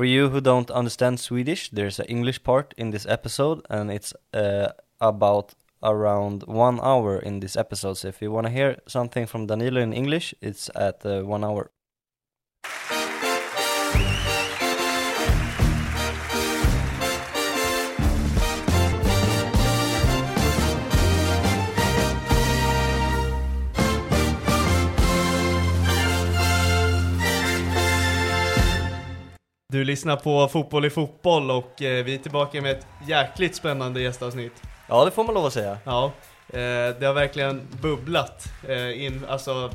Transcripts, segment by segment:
For you who don't understand Swedish, there's an English part in this episode, and it's uh, about around one hour in this episode. So if you want to hear something from Danilo in English, it's at uh, one hour. Du lyssnar på Fotboll i fotboll och eh, vi är tillbaka med ett jäkligt spännande gästavsnitt. Ja, det får man lov att säga. Ja, eh, det har verkligen bubblat eh, in, alltså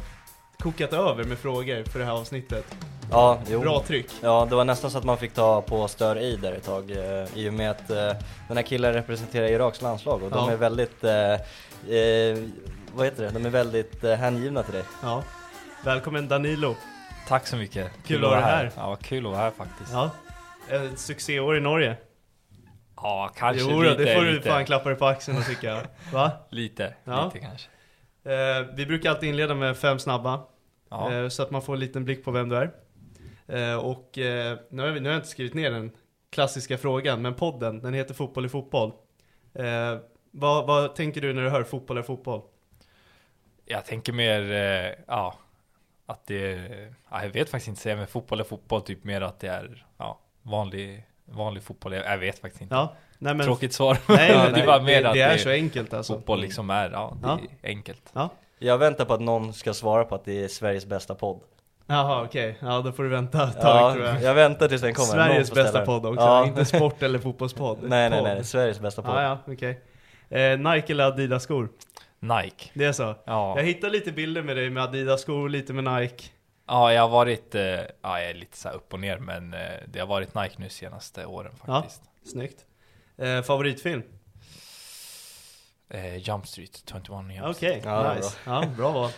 kokat över med frågor för det här avsnittet. Ja, jo. Bra tryck. Ja, det var nästan så att man fick ta på stör i där ett tag eh, i och med att eh, den här killen representerar Iraks landslag och de Ja. är väldigt, eh, vad heter det, de är väldigt eh, hängivna till dig. Ja. Välkommen Danilo. Tack så mycket. Kul att ha dig här. Ja, vad kul att vara här faktiskt. Ja. Ett succéår i Norge. Ja, kanske jo, lite. det får du lite, fan klappa dig på axeln och tycka. Va? Lite, Ja. lite kanske. Eh, vi brukar alltid inleda med fem snabba. Ja. Eh, så att man får en liten blick på vem du är. Eh, och eh, nu, har vi, nu har jag inte skrivit ner den klassiska frågan, men podden, den heter Fotboll i fotboll. Eh, vad, vad tänker du när du hör fotboll är fotboll? Jag tänker mer, eh, ja, att det är, ja, jag vet faktiskt inte säga, men fotboll är fotboll, typ mer att det är, ja, vanlig, vanlig fotboll. Jag, jag vet faktiskt inte. Ja, nej men... Tråkigt svar. Nej, men det är bara mer det, att det är så enkelt alltså. fotboll liksom är, ja, det Ja. är enkelt. Ja. Jag väntar på att någon ska svara på att det är Sveriges bästa podd. Jaha, okej. Ja, då får du vänta ett tag Ja, tror jag. jag väntar tills den kommer. Sveriges bästa podd också, Ja. inte sport eller fotbollspodd. nej, nej, nej, Sveriges bästa podd. Ja, ja, okej. Eh, Nike eller Adidas skor? Nike. Det är så? Ja. Jag hittade lite bilder med dig med Adidas skor, lite med Nike. ja, jag har varit, eh, ja, jag är lite så här upp och ner, men eh, det har varit Nike nu senaste åren Ja. faktiskt. Snyggt. Eh, favoritfilm? Eh, Jump Street, 21 Jump Okej, Street. Ja, nice. Ja, bra val.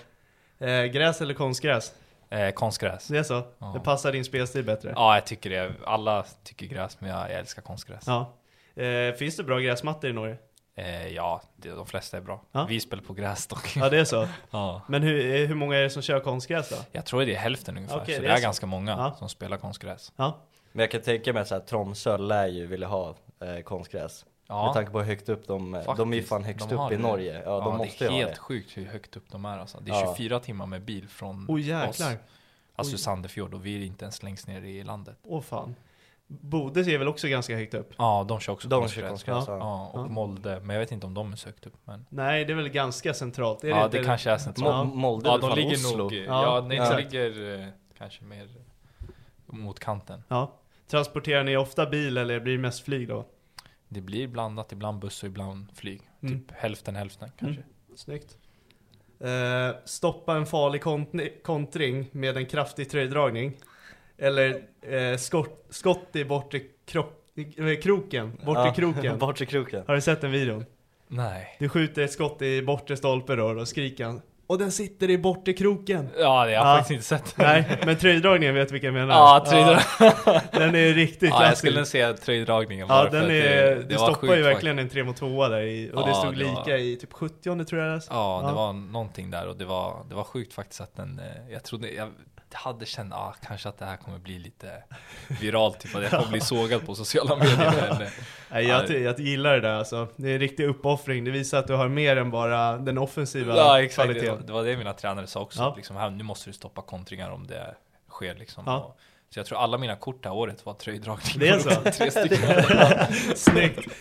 Eh, gräs eller konstgräs? Eh, konstgräs. Det är så? Ja. Det passar din spelstil bättre? Ja, jag tycker det. Alla tycker gräs, men jag, jag älskar konstgräs. Ja, Ja. Eh, finns det bra gräsmattor i Norge? Eh, ja det, de flesta är bra. Ja. Vi spelar på gräs dock. Ja, det är så. ja. Men hur, eh, hur många är det som kör konstgräs då? Jag tror det är hälften ungefär, Okej, så det är är, så. ganska många Ja. som spelar konstgräs. Ja. Men jag kan tänka mig att Tromsö lär ju vilja ha eh, konstgräs. Ja, Med tanke på hur högt upp de, de är ju fan högst upp i det. Norge. Ja, de måste det är helt det. sjukt hur högt upp de är alltså. Det är Ja. 24 timmar med bil från Oj oss. Alltså Oj. Sandefjord och vi är inte ens längst ner i landet. Åh fan. Bode är väl också ganska högt upp? Ja, de kör också De konstgräs. kör Ja. ja. Ja, och Ja. Molde, men jag vet inte om de är så högt upp. Men... Nej, det är väl ganska centralt? Är ja, inte det kanske är centralt. Mo- Molde Ja, de ligger Oslo. nog, Ja, ja, nej, de exakt. ligger eh, kanske mer mot kanten. Ja. Transporterar ni ofta bil eller blir det mest flyg då? Det blir blandat, ibland buss och ibland flyg. Mm. Typ hälften hälften kanske. Snyggt. Eh, stoppa en farlig kont- kontring med en kraftig tröjdragning. Eller eh, skott, skott i bortre krock, eh, kroken. Bortre Ja, kroken. bortre kroken. Har du sett den videon? Nej. Du skjuter ett skott i bortre stolpe då, och skriker han. Och den sitter i bortre kroken. Ja, det har jag Ja. faktiskt inte sett. Nej, men tröjdragningen vet vilka jag menar. Ja, tröjdrag... Ja, den är riktigt ja, jag klassisk. skulle se tröjdragningen Ja, bara för den är, det, du det var stoppar ju sjukt verkligen en 3 mot 2 där i, och det Ja, stod det lika var- i typ 70 tror jag det är. Ja, det Ja. var någonting där och det var, det var sjukt faktiskt att den, eh, jag trodde, jag hade känt, ah, kanske att det här kommer bli lite viralt, typ att jag kommer bli sågad på sociala medier. Men, eh, Nej, jag, jag gillar det där alltså. Det är en riktig uppoffring. Det visar att du har mer än bara den offensiva ja, exakt. Kvaliteten. det var det mina tränare sa också. Ja. Liksom, här, nu måste du stoppa kontringar om det sker liksom. Ja. Och, så jag tror alla mina kort det här året var tröjdragningar. Det är så? Tre stycken. Snyggt.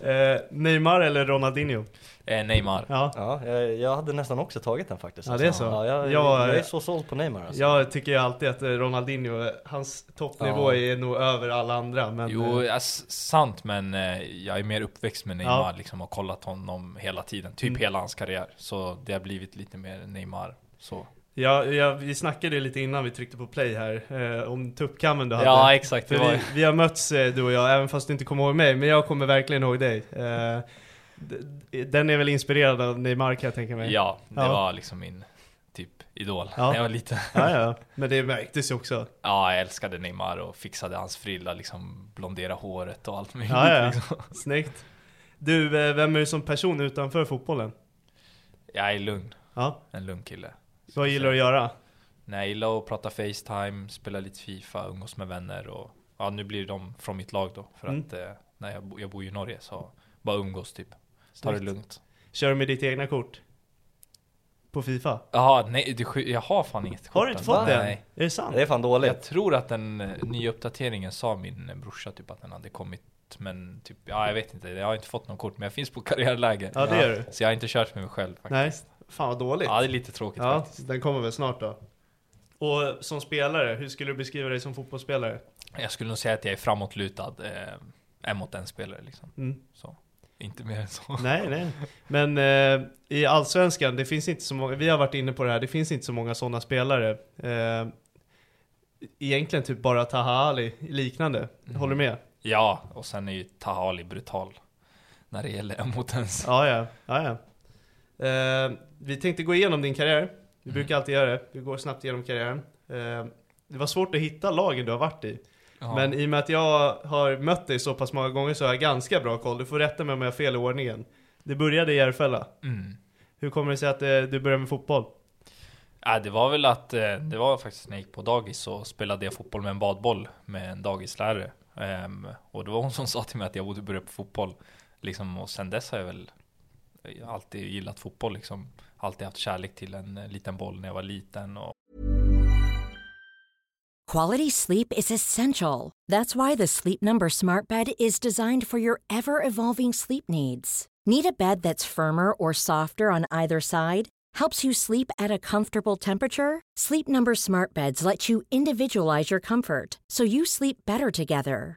Eh, Neymar eller Ronaldinho? eh, Neymar. Ja. Ja, jag, jag hade nästan också tagit den faktiskt. Ja, det är så. Ja, jag, Jag- jag är så såld på Neymar alltså. Jag tycker ju alltid att eh, Ronaldinho, hans toppnivå Ja. är nog över alla andra. Men, Jo, eh, sant men eh, jag är mer uppväxt med Neymar Ja. liksom och kollat honom hela tiden, typ Mm. hela hans karriär. Så det har blivit lite mer Neymar. Så. Ja, ja, vi snackade lite innan vi tryckte på play här, eh, om tuppkammen du hade. Ja exakt, det För var vi, vi har mötts eh, du och jag, även fast du inte kommer ihåg mig, men jag kommer verkligen ihåg dig. Eh, den är väl inspirerad av Neymar kan jag tänka mig? Ja, det Ja. var liksom min typ idol Ja. när jag var liten. ja, ja. Men det märktes ju också. Ja, jag älskade Neymar och fixade hans frilla, liksom blondera håret och allt möjligt. Ja, ja. Liksom. Snyggt. Du, eh, vem är du som person utanför fotbollen? Jag är lugn, Ja, en lugn kille. Vad gillar du att göra? Nej, jag gillar att prata Facetime, spela lite FIFA, umgås med vänner och ja nu blir de från mitt lag då. För Mm. att eh, när jag, bo- jag bor i Norge så bara umgås typ. Ta det lugnt. Kör du med ditt egna kort? På Fifa? Jaha, nej du, sk- jag har fan inget Har du kort inte fått det än? Nej. Är det sant? Det är fan dåligt. Jag tror att den eh, nya uppdateringen sa min eh, brorsa typ att den hade kommit Men typ, ja jag vet inte, jag har inte fått någon kort men jag finns på karriärläge Ja, det gör du. Så jag har inte kört med mig själv faktiskt Nej, fan vad dåligt. Ja det är lite tråkigt Ja, faktiskt den kommer väl snart då. Och som spelare, hur skulle du beskriva dig som fotbollsspelare? Jag skulle nog säga att jag är framåtlutad eh, En mot en spelare liksom Mm. Så, inte mer än så Nej, nej. Men eh, i Allsvenskan, det finns inte så många, vi har varit inne på det här, det finns inte så många sådana spelare. Eh, egentligen typ bara Taha Ali liknande. Mm. Håller du med? Ja, och sen är ju Tahali brutal När det gäller en mot en Ja, ja. ja, ja. Eh, vi tänkte gå igenom din karriär. Vi Mm. brukar alltid göra det. Vi går snabbt igenom karriären. Eh, det var svårt att hitta lagen du har varit i. ja. Men i och med att jag har mött dig så pass många gånger så har jag ganska bra koll. Du får rätta mig om jag har fel i ordningen. Det började i Järfälla. mm. Hur kommer det sig att eh, du började med fotboll? Ja, det var väl att eh, det var faktiskt när jag gick på dagis så spelade jag fotboll med en badboll med en dagislärare. Ehm, och det var hon som sa till mig att jag borde börja på fotboll. Liksom, och sen dess har jag väl alltid gillat fotboll liksom. Alltid haft kärlek till en eh, liten boll när jag var liten och Quality sleep is essential. That's why the Sleep Number Smart Bed is designed for your ever evolving sleep needs. Need a bed that's firmer or softer on either side? Helps you sleep at a comfortable temperature? Sleep Number Smart Beds let you individualize your comfort so you sleep better together.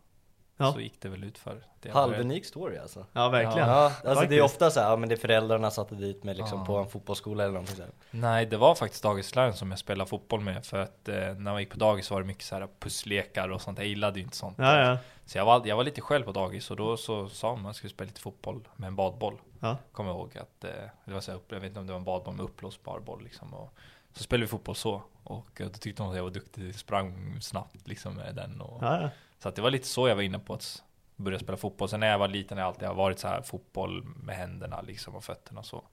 Ja. så gick det väl ut för det. Halvunik story alltså. Ja, verkligen. Ja, alltså det är ofta så här, ja men det är föräldrarna satte dit mig liksom Ja. på en fotbollsskola eller någonting så här. Nej, det var faktiskt dagisläraren som jag spelade fotboll med för att eh, när man gick på dagis var det mycket så här pusslekar och sånt. Jag gillade ju inte sånt. Ja, ja. Så jag var, jag var lite själv på dagis och då så sa hon att man skulle spela lite fotboll med en badboll. Ja. Kommer jag ihåg att eh, det var så här, jag vet inte om det var en badboll med uppblåsbar boll liksom. Och så spelade vi fotboll så. Och eh, då tyckte hon att jag var duktig, sprang snabbt liksom med den. Och, Ja, ja. Så att det var lite så jag var inne på att börja spela fotboll. Sen när jag var liten har jag alltid varit så här fotboll med händerna liksom och fötterna och så.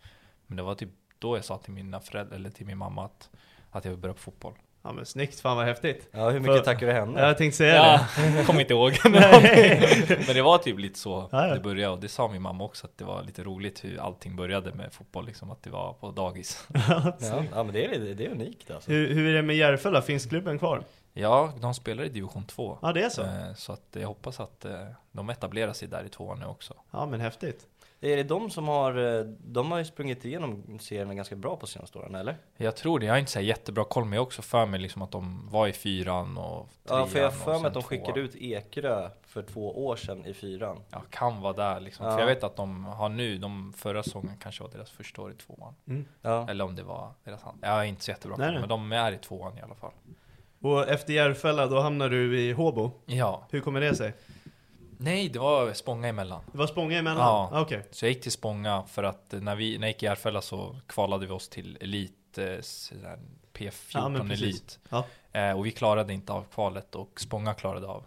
Men det var typ då jag sa till mina föräldrar, eller till min mamma att, att jag vill börja på fotboll. ja men snyggt, fan vad häftigt. Ja hur mycket För- tackar du henne? Jag tänkte säga Ja, det. kommer inte ihåg. Men det var typ lite så Ja, ja. det började och det sa min mamma också att det var lite roligt hur allting började med fotboll liksom, att det var på dagis. Ja, ja men det är, det är unikt alltså. hur, hur är det med Järfälla? Finns klubben kvar? Ja, de spelar i division 2. Ja, det är så. Eh, Så att jag hoppas att eh, de etablerar sig där i tvåan nu också. Ja, men häftigt. Är det de som har, eh, de har ju sprungit igenom serierna ganska bra på senaste åren eller? Jag tror det, jag har inte så jättebra koll men jag har också för mig liksom att de var i fyran och trean Ja för jag har för mig att de tvåan. skickade ut Ekerö för två år sedan i fyran. Ja, kan vara där liksom. Ja. För jag vet att de har nu, de förra säsongen kanske var deras första år i tvåan. Ja. Eller om det var deras andra. Jag är inte så jättebra koll, men de är i tvåan i alla fall. Och efter Järfälla, då hamnar du i Håbo. Ja. Hur kommer det sig? Nej, det var Spånga emellan. Det var Spånga emellan? Ja. Ah, Okej. Så jag gick till Spånga för att när, vi, när jag gick i Järfälla så kvalade vi oss till Elit, eh, sådär P14 Ja. Elit. Ja. Eh, och vi klarade inte av kvalet och Spånga klarade av.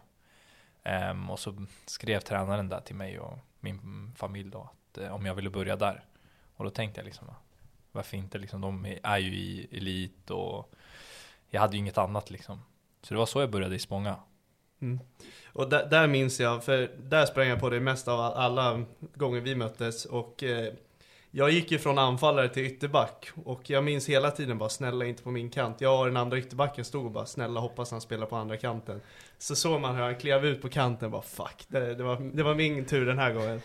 Ehm, och så skrev tränaren där till mig och min familj då att eh, om jag ville börja där. Och då tänkte jag liksom, varför inte liksom, de är ju i Elit och jag hade ju inget annat liksom. Så det var så jag började i Spånga. Och där, där minns jag, för där sprang jag på det mest av alla gånger vi möttes och eh, jag gick ju från anfallare till ytterback och jag minns hela tiden bara snälla inte på min kant. Jag och den andra ytterbacken stod och bara snälla hoppas han spelar på andra kanten. Så såg man hur han klev ut på kanten och bara fuck, det, det, var, det var min tur den här gången.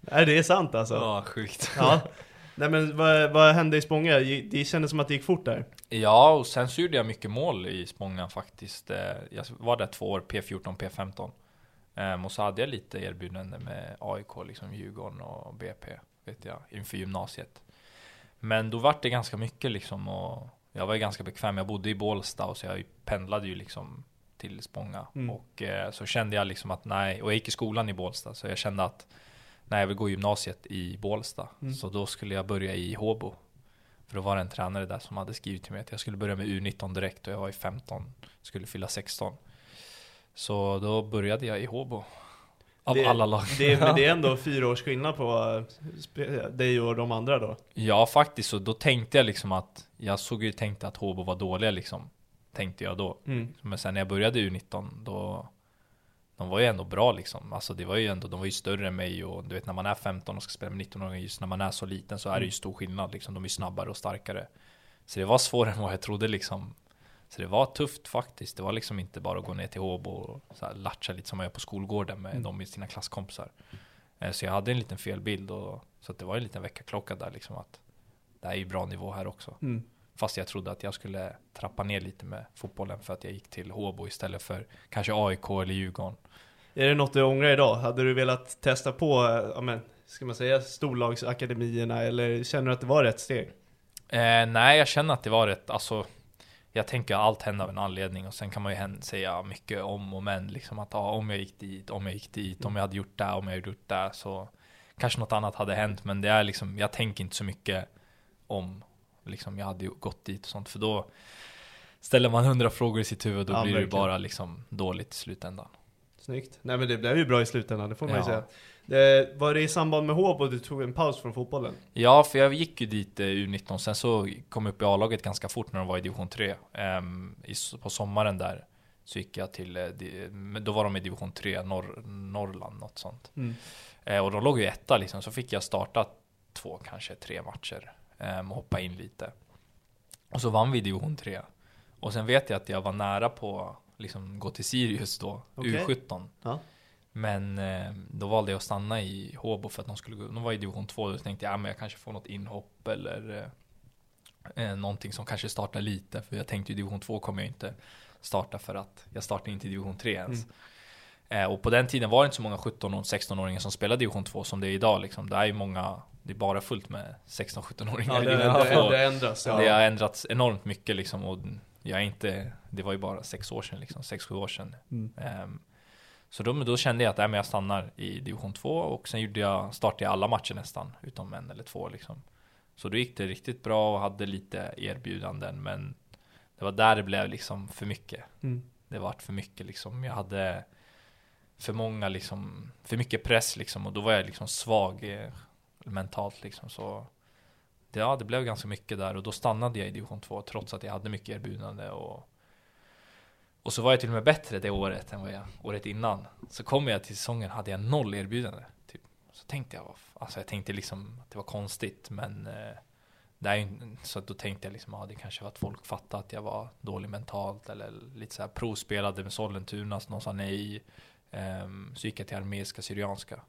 Nej det är sant alltså. Ja, sjukt. Ja. Nej men vad, vad hände i Spånga? Det kändes som att det gick fort där. Ja, och sen så gjorde jag mycket mål i Spånga faktiskt. Eh, Jag var där två år, P14, P15. Ehm, Och så hade jag lite erbjudande med AIK, liksom Djurgården och BP, vet jag, inför gymnasiet. Men då vart det ganska mycket liksom och jag var ju ganska bekväm. Jag bodde i Bålsta och så jag pendlade ju liksom till Spånga. Mm. Och eh, så kände jag liksom att nej, och jag gick i skolan i Bålsta, så jag kände att nej, jag vill gå gymnasiet i Bålsta. Mm. Så då skulle jag börja i Håbo. För då var det en tränare där som hade skrivit till mig att jag skulle börja med U19 direkt och jag var i 15, skulle fylla 16. Så då började jag i Håbo. Av det, alla lag. Det, men det är ändå fyra års skillnad på eh, dig och de andra då. Ja, faktiskt. Så då tänkte jag liksom att jag såg ju tänkte att Håbo var dåliga liksom. Tänkte jag då. Mm. Men sen när jag började U19 då de var ju ändå bra liksom. Alltså det var ju ändå, de var ju större än mig och du vet när man är 15 och ska spela med 19-åringar just när man är så liten så är det ju stor skillnad liksom. De är snabbare och starkare. Så det var svårare än vad jag trodde liksom. Så det var tufft faktiskt. Det var liksom inte bara att gå ner till Håbo och så latcha lite som man gör på skolgården med Mm. de med sina klasskompisar. Eh, Så jag hade en liten felbild och så det var en liten väckarklocka där liksom att det här är ju bra nivå här också. Mm. Fast jag trodde att jag skulle trappa ner lite med fotbollen för att jag gick till Håbo istället för kanske AIK eller Djurgården. Är det något du ångrar idag? Hade du velat testa på, eh, ja men, ska man säga storlagsakademierna eller känner du att det var rätt steg? Eh, nej, jag känner att det var rätt, alltså jag tänker att allt händer av en anledning och sen kan man ju säga mycket om och men liksom att ja, om jag gick dit, om jag gick dit, om jag hade gjort det, om jag hade gjort det så kanske något annat hade hänt men det är liksom, jag tänker inte så mycket om liksom jag hade ju gått dit och sånt för då ställer man hundra frågor i sitt huvud och då Ja, blir det ju verkligen. bara liksom dåligt i slutändan. Snyggt. Nej men det blev ju bra i slutändan, det får man ju Ja. säga. Det, var det i samband med Håbo du tog en paus från fotbollen? Ja, för jag gick ju dit eh, U19, sen så kom jag upp i A-laget ganska fort när de var i division 3. Ehm, i, på sommaren där så gick jag till, eh, di- då var de i division 3, norr, Norrland, något sånt. Mm. Eh, och de låg ju etta liksom, så fick jag starta två, kanske tre matcher ehm, och hoppa in lite. Och så vann vi division 3. Och sen vet jag att jag var nära på liksom gå till Sirius då, Okej. U17. Ja. Men eh, då valde jag att stanna i Håbo för att de skulle gå, de var i division 2 då tänkte jag ja, men jag kanske får något inhopp eller eh, eh, någonting som kanske startar lite för jag tänkte ju division 2 kommer jag inte starta för att jag startar inte i division 3 ens. Eh, och på den tiden var det inte så många 17 och 16-åringar som spelade division 2 som det är idag liksom. Det är ju många, det är bara fullt med 16-17-åringar Ja, det, division det, 2. det ändras. Ja. Det har ändrats enormt mycket liksom och jag är inte, det var ju bara sex år sedan liksom, sex, sju år sedan. Mm. Ehm, så då, då kände jag att äh, men jag stannar i division 2 och sen gjorde jag, startade jag alla matcher nästan, utom en eller två liksom. Så då gick det riktigt bra och hade lite erbjudanden men det var där det blev liksom för mycket. Mm. Det vart för mycket liksom. Jag hade för många liksom, för mycket press liksom och då var jag liksom svag eh, mentalt liksom så det, ja, det blev ganska mycket där och då stannade jag i division 2 trots att jag hade mycket erbjudande och och så var jag till och med bättre det året än vad jag året innan. Så kom jag till säsongen hade jag noll erbjudande. Typ. Så tänkte jag, alltså jag tänkte liksom att det var konstigt men eh, det är ju, så att då tänkte jag liksom, ja det kanske var att folk fattade att jag var dålig mentalt eller lite så här provspelade med Sollentuna så någon sa nej. Ehm, så gick jag till Armeiska Syrianska.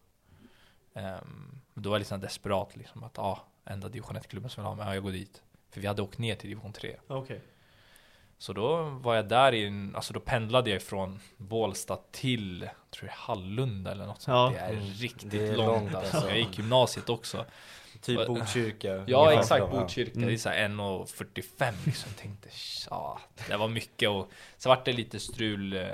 Um, då var jag här desperat liksom att ja, enda division 1-klubben som vill ha mig, ja jag går dit. För vi hade åkt ner till division 3. Okej. Så då var jag där i en, alltså då pendlade jag från Bålsta till, jag tror är Hallunda eller något sånt. Ja. Det är Mm. riktigt Det är långt, långt, alltså. Jag gick gymnasiet också. Typ Botkyrka. Ja exakt. Botkyrka. Mm. Det är såhär 1.45 liksom. Jag tänkte, ja, det var mycket och så vart det lite strul eh,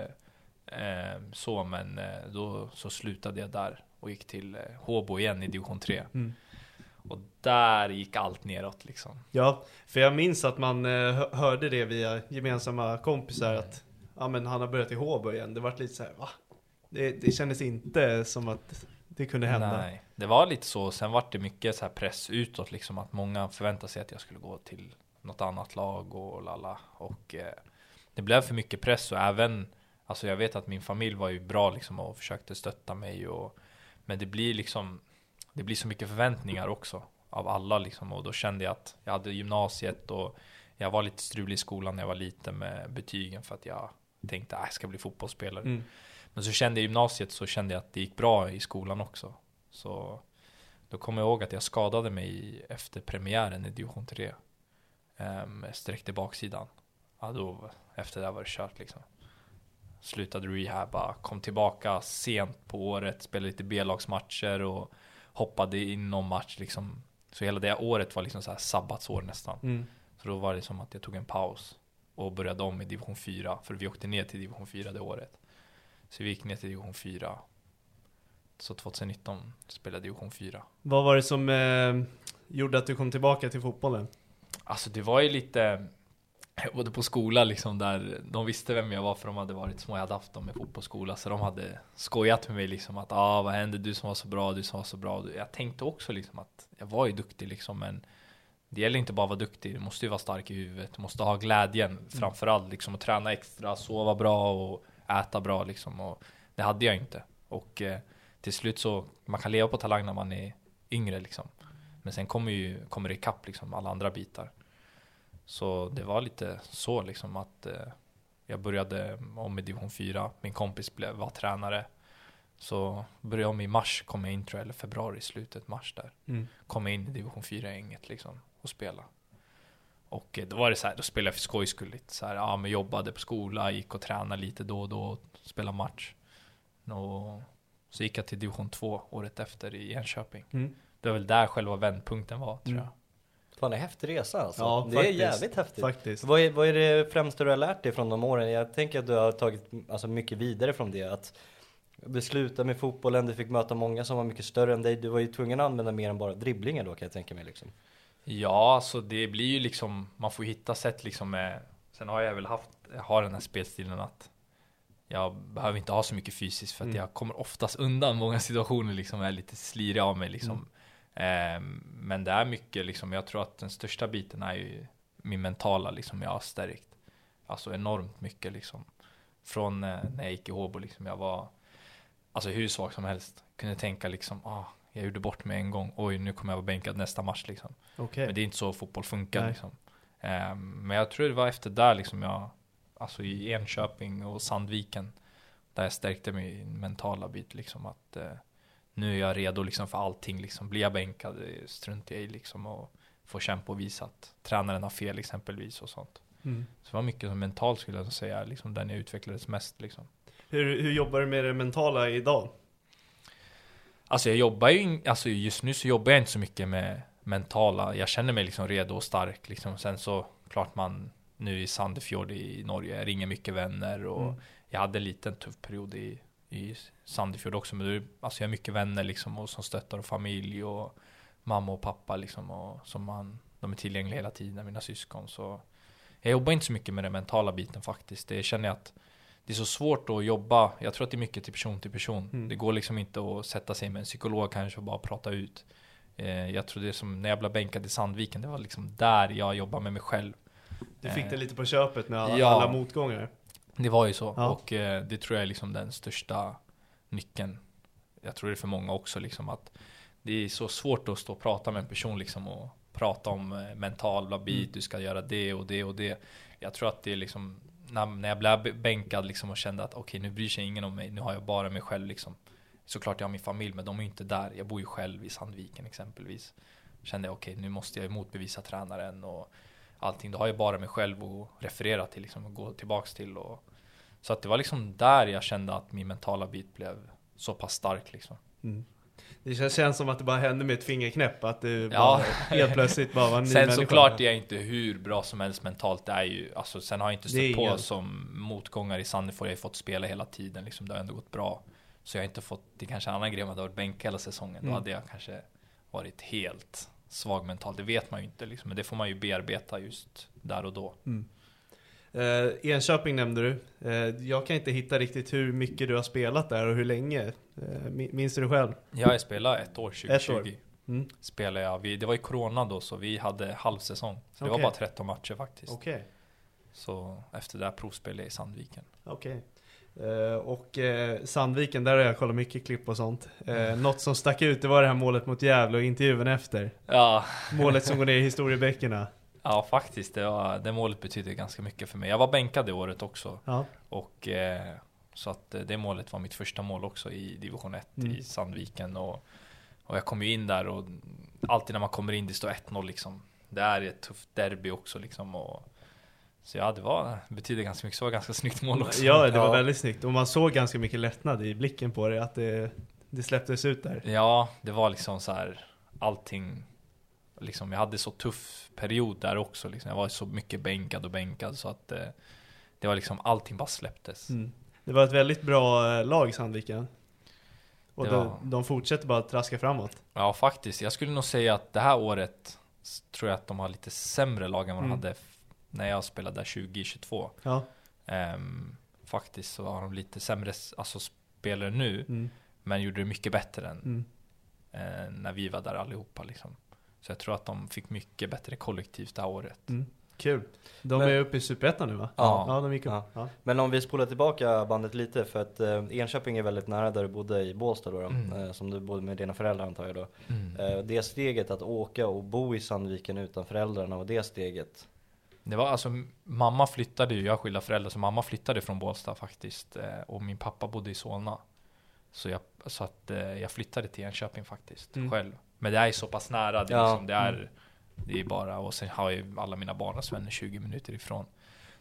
så men eh, då så slutade jag där och gick till eh, Håbo igen i division 3. Mm. Och där gick allt neråt liksom. Ja, för jag minns att man eh, hö- hörde det via gemensamma kompisar att ja, men han har börjat i Håbo igen. Det vart lite så här, va? Det, det kändes inte som att det kunde hända. Nej, det var lite så. Sen vart det mycket så här press utåt liksom att många förväntade sig att jag skulle gå till något annat lag och lalla. Och eh, det blev för mycket press och även Alltså jag vet att min familj var ju bra liksom och försökte stötta mig och Men det blir liksom Det blir så mycket förväntningar också Av alla liksom och då kände jag att jag hade gymnasiet och Jag var lite strulig i skolan när jag var liten med betygen för att jag Tänkte att jag ska bli fotbollsspelare. Mm. Men så kände jag gymnasiet så kände jag att det gick bra i skolan också. Så Då kommer jag ihåg att jag skadade mig efter premiären i division 3 um, Sträckte baksidan. Ja då, efter det var det kört liksom Slutade rehabba, kom tillbaka sent på året, spelade lite B-lagsmatcher och hoppade in någon match liksom. Så hela det året var liksom så här sabbatsår nästan. Mm. Så då var det som att jag tog en paus och började om i division 4 För vi åkte ner till division 4 det året. Så vi gick ner till division 4 Så 2019 spelade jag division 4 Vad var det som eh, gjorde att du kom tillbaka till fotbollen? Alltså det var ju lite Jag bodde på skola liksom där De visste vem jag var för de hade varit små Jag hade haft dem i fotbollsskola Så de hade skojat med mig liksom att ah, vad hände? Du som var så bra, du som var så bra. Jag tänkte också liksom att Jag var ju duktig liksom men Det gäller inte bara att vara duktig Du måste ju vara stark i huvudet Du måste ha glädjen framförallt liksom att träna extra Sova bra och äta bra liksom och Det hade jag inte. Och eh, till slut så Man kan leva på talang när man är yngre liksom. Men sen kommer ju Kommer det ikapp liksom alla andra bitar så det var lite så liksom att eh, jag började om i division 4. Min kompis blev, var tränare. Så började om i mars, kom jag in tror jag, eller februari, slutet mars där. Mm. Kom jag in i division 4-gänget liksom och spela. Och eh, då var det så här, då spelade jag för skojs skull lite så här, ja men jobbade på skola, gick och tränade lite då och då, spelade match. Och så gick jag till division 2 året efter i Enköping. Mm. Det var väl där själva vändpunkten var tror Mm. jag. Fan det är en häftig resa alltså. Ja, det faktiskt. är jävligt häftigt. Faktiskt. Vad är, vad är det främsta du har lärt dig från de åren? Jag tänker att du har tagit alltså, mycket vidare från det. Att besluta med fotbollen, du fick möta många som var mycket större än dig. Du var ju tvungen att använda mer än bara dribblingar då kan jag tänka mig liksom. Ja, så det blir ju liksom, man får hitta sätt liksom med, sen har jag väl haft, jag har den här spelstilen att jag behöver inte ha så mycket fysiskt för att Mm. jag kommer oftast undan många situationer liksom, är lite slirig av mig liksom. Ehm, men det är mycket liksom, jag tror att den största biten är ju min mentala liksom, jag har stärkt. Alltså enormt mycket liksom. Från eh, när jag gick i Håbo liksom, jag var Alltså hur svag som helst. Kunde tänka liksom, ah, jag gjorde bort mig en gång, oj nu kommer jag vara bänkad nästa match liksom. Okej. Men det är inte så fotboll funkar Nej. liksom. Ehm, men jag tror det var efter där liksom jag, alltså i Enköping och Sandviken, där jag stärkte min mentala bit liksom att eh, nu är jag redo liksom för allting liksom. Blir jag bänkad, det struntar jag i liksom och får kämpa och visa att tränaren har fel exempelvis och sånt. Mm. Så det var mycket som mentalt skulle jag säga, liksom den jag utvecklades mest liksom. Hur, hur jobbar du med det mentala idag? Alltså jag jobbar ju, in- alltså just nu så jobbar jag inte så mycket med mentala, jag känner mig liksom redo och stark liksom. Sen så klart man nu i Sandefjord i Norge, ringer mycket vänner och Mm. jag hade en liten tuff period i, i Sandefjord också. Men det, alltså jag har mycket vänner liksom och som stöttar och familj och mamma och pappa liksom och som man, de är tillgängliga hela tiden, mina syskon. Så jag jobbar inte så mycket med den mentala biten faktiskt. Det känner jag att det är så svårt att jobba. Jag tror att det är mycket till person till person. Mm. Det går liksom inte att sätta sig med en psykolog kanske och bara prata ut. Eh, jag tror det är som när jag blev bänkad i Sandviken. Det var liksom där jag jobbade med mig själv. Du fick Eh, det lite på köpet med alla, ja. alla motgångar. Det var ju så. Ja. Och eh, det tror jag är liksom den största nyckeln. Jag tror det är för många också liksom att det är så svårt att stå och prata med en person liksom och prata om eh, mentala bit, Mm. du ska göra det och det och det. Jag tror att det är liksom när, när jag blev bänkad liksom och kände att okej nu bryr sig ingen om mig, nu har jag bara mig själv liksom. Såklart jag har min familj men de är ju inte där. Jag bor ju själv i Sandviken exempelvis. Kände jag okej nu måste jag motbevisa tränaren och allting. Då har jag bara mig själv att referera till liksom och gå tillbaks till och så att det var liksom där jag kände att min mentala bit blev så pass stark liksom. Mm. Det känns, känns som att det bara hände med ett fingerknäpp, att du Ja. bara helt plötsligt bara var en ny Sen människa. såklart är jag inte hur bra som helst mentalt. Det är ju, alltså, sen har jag inte är stött på som motgångar i Sandefjord. Jag har fått spela hela tiden, liksom, det har ändå gått bra. Så jag har inte fått, det är kanske en annan grej om jag hade varit bänkad hela säsongen. Mm. Då hade jag kanske varit helt svag mentalt. Det vet man ju inte liksom. Men det får man ju bearbeta just där och då. Eh, Enköping nämnde du. Eh, jag kan inte hitta riktigt hur mycket du har spelat där och hur länge. Eh, mi- minns du det själv? Ja, jag spelade ett år, 2020. Ett år. Mm. Spelade jag. Vi, det var ju corona då, så vi hade halvsäsong. Så det Okej. var bara 13 matcher faktiskt. Okej. Så efter det här provspelade jag i Sandviken. Okej. Eh, och eh, Sandviken, där har jag kollat mycket klipp och sånt. Mm. Eh, något som stack ut, det var det här målet mot Gävle och intervjun efter. Ja, Målet som går ner i historieböckerna. ja faktiskt. Det, var, det målet betyder ganska mycket för mig. Jag var bänkad det året också. Ja. Och så att det målet var mitt första mål också i division 1 Mm. i Sandviken. Och, och jag kom ju in där och alltid när man kommer in det står 1-0 liksom. Det är ett tufft derby också liksom. Och, så ja, det var, betyder ganska mycket. Så ganska snyggt mål också. Ja, det var Ja. väldigt snyggt. Och man såg ganska mycket lättnad i blicken på det, att det, det släpptes ut där. Ja, det var liksom så här allting. Liksom, jag hade så tuff period där också. Liksom. Jag var så mycket bänkad och bänkad så att eh, det var liksom allting bara släpptes. Mm. Det var ett väldigt bra eh, lag Sandviken. Och de, var- de fortsätter bara att traska framåt. Ja, faktiskt. Jag skulle nog säga att det här året tror jag att de har lite sämre lag än vad de Mm. hade när jag spelade där 2022. Ja. Ehm, faktiskt så har de lite sämre alltså, spelare nu, Mm. men gjorde det mycket bättre än Mm. eh, när vi var där allihopa. Liksom. Så jag tror att de fick mycket bättre kollektivt det här året. Mm. Kul. De Men- är uppe i Superettan nu va? Ja. Ja, de gick upp. Ja. Ja. Men om vi spolar tillbaka bandet lite, för att eh, Enköping är väldigt nära där du bodde i Båstad då, då Mm. eh, som du bodde med dina föräldrar antar jag då. Mm. Eh, det steget att åka och bo i Sandviken utan föräldrarna och det steget. Det var alltså, mamma flyttade ju, jag har skilda föräldrar, så mamma flyttade från Båstad faktiskt. eh, Och min pappa bodde i Solna. Så jag, så att eh, jag flyttade till Enköping faktiskt, Mm. själv. Men det är ju så pass nära, det är, Ja. liksom, det är, det är bara, och sen har ju alla mina barndomsvänner 20 minuter ifrån.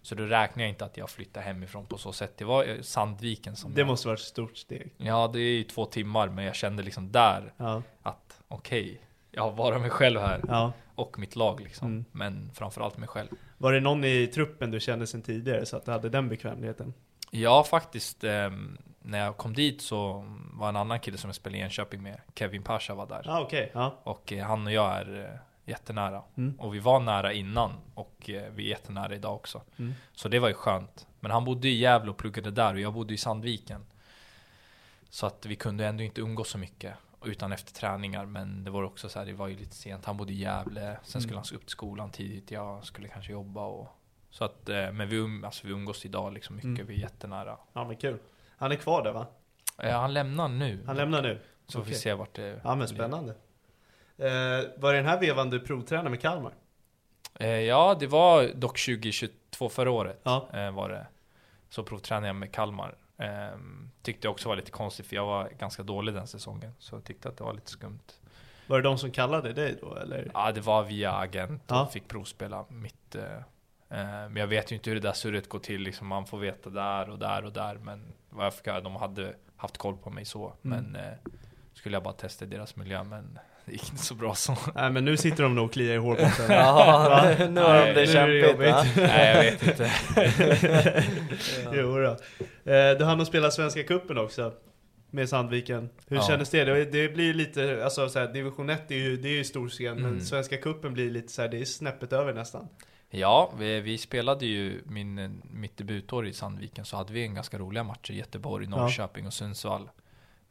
Så då räknar jag inte att jag flyttar hemifrån på så sätt. Det var Sandviken som Det jag, måste varit ett stort steg. Ja, det är ju två timmar, men jag kände liksom där Ja. att okej, jag har bara mig själv här. ja. Och mitt lag liksom. Mm. Men framförallt mig själv. Var det någon i truppen du kände sedan tidigare så att du hade den bekvämligheten? Ja, faktiskt. ehm, när jag kom dit så var en annan kille som jag spelade i Enköping med, Kevin Pasha var där. Ja, ah, okej. Ja. Och eh, han och jag är eh, jättenära. Mm. Och vi var nära innan och eh, vi är jättenära idag också. Mm. Så det var ju skönt. Men han bodde i Gävle och pluggade där och jag bodde i Sandviken. Så att vi kunde ändå inte umgås så mycket. Utan efter träningar, men det var också så här, det var ju lite sent. Han bodde i Gävle, sen skulle Mm. han upp till skolan tidigt. Jag skulle kanske jobba och så att, eh, men vi, um, alltså, vi umgås idag liksom mycket, Mm. vi är jättenära. ja, men kul. Han är kvar där va? Eh, han lämnar nu. Han lämnar nu? Så får vi okej. se vart det Ja, men spännande. Eh, var det den här vevan du provtränade med Kalmar? Eh, ja, det var dock 2022 förra året. Ja. Eh, var det. Så provtränade jag med Kalmar. Eh, tyckte jag också var lite konstigt för jag var ganska dålig den säsongen. Så jag tyckte att det var lite skumt. Var det de som kallade dig då eller? Ja, det var via agent och Ja. fick provspela mitt. Eh, eh, men jag vet ju inte hur det där surret går till. Liksom man får veta där och där och där. Men vad jag fick höra, de hade haft koll på mig så. Mm. Men eh, skulle jag bara testa deras miljö. Men det gick inte så bra så. Nej men nu sitter de nog och kliar i hårbotten. Ja, nu har de det kämpigt va? Nej, jag vet inte. jo då. Eh, du hann att spela Svenska Cupen också. Med Sandviken. Hur Ja. kändes det? det? Det blir lite, alltså så här, division 1 är ju, det är ju stor scen, Mm. men Svenska Cupen blir lite så här, det är snäppet över nästan. Ja, vi, vi spelade ju min, mitt debutår i Sandviken så hade vi en ganska roliga matcher. Göteborg, Norrköping och Sundsvall.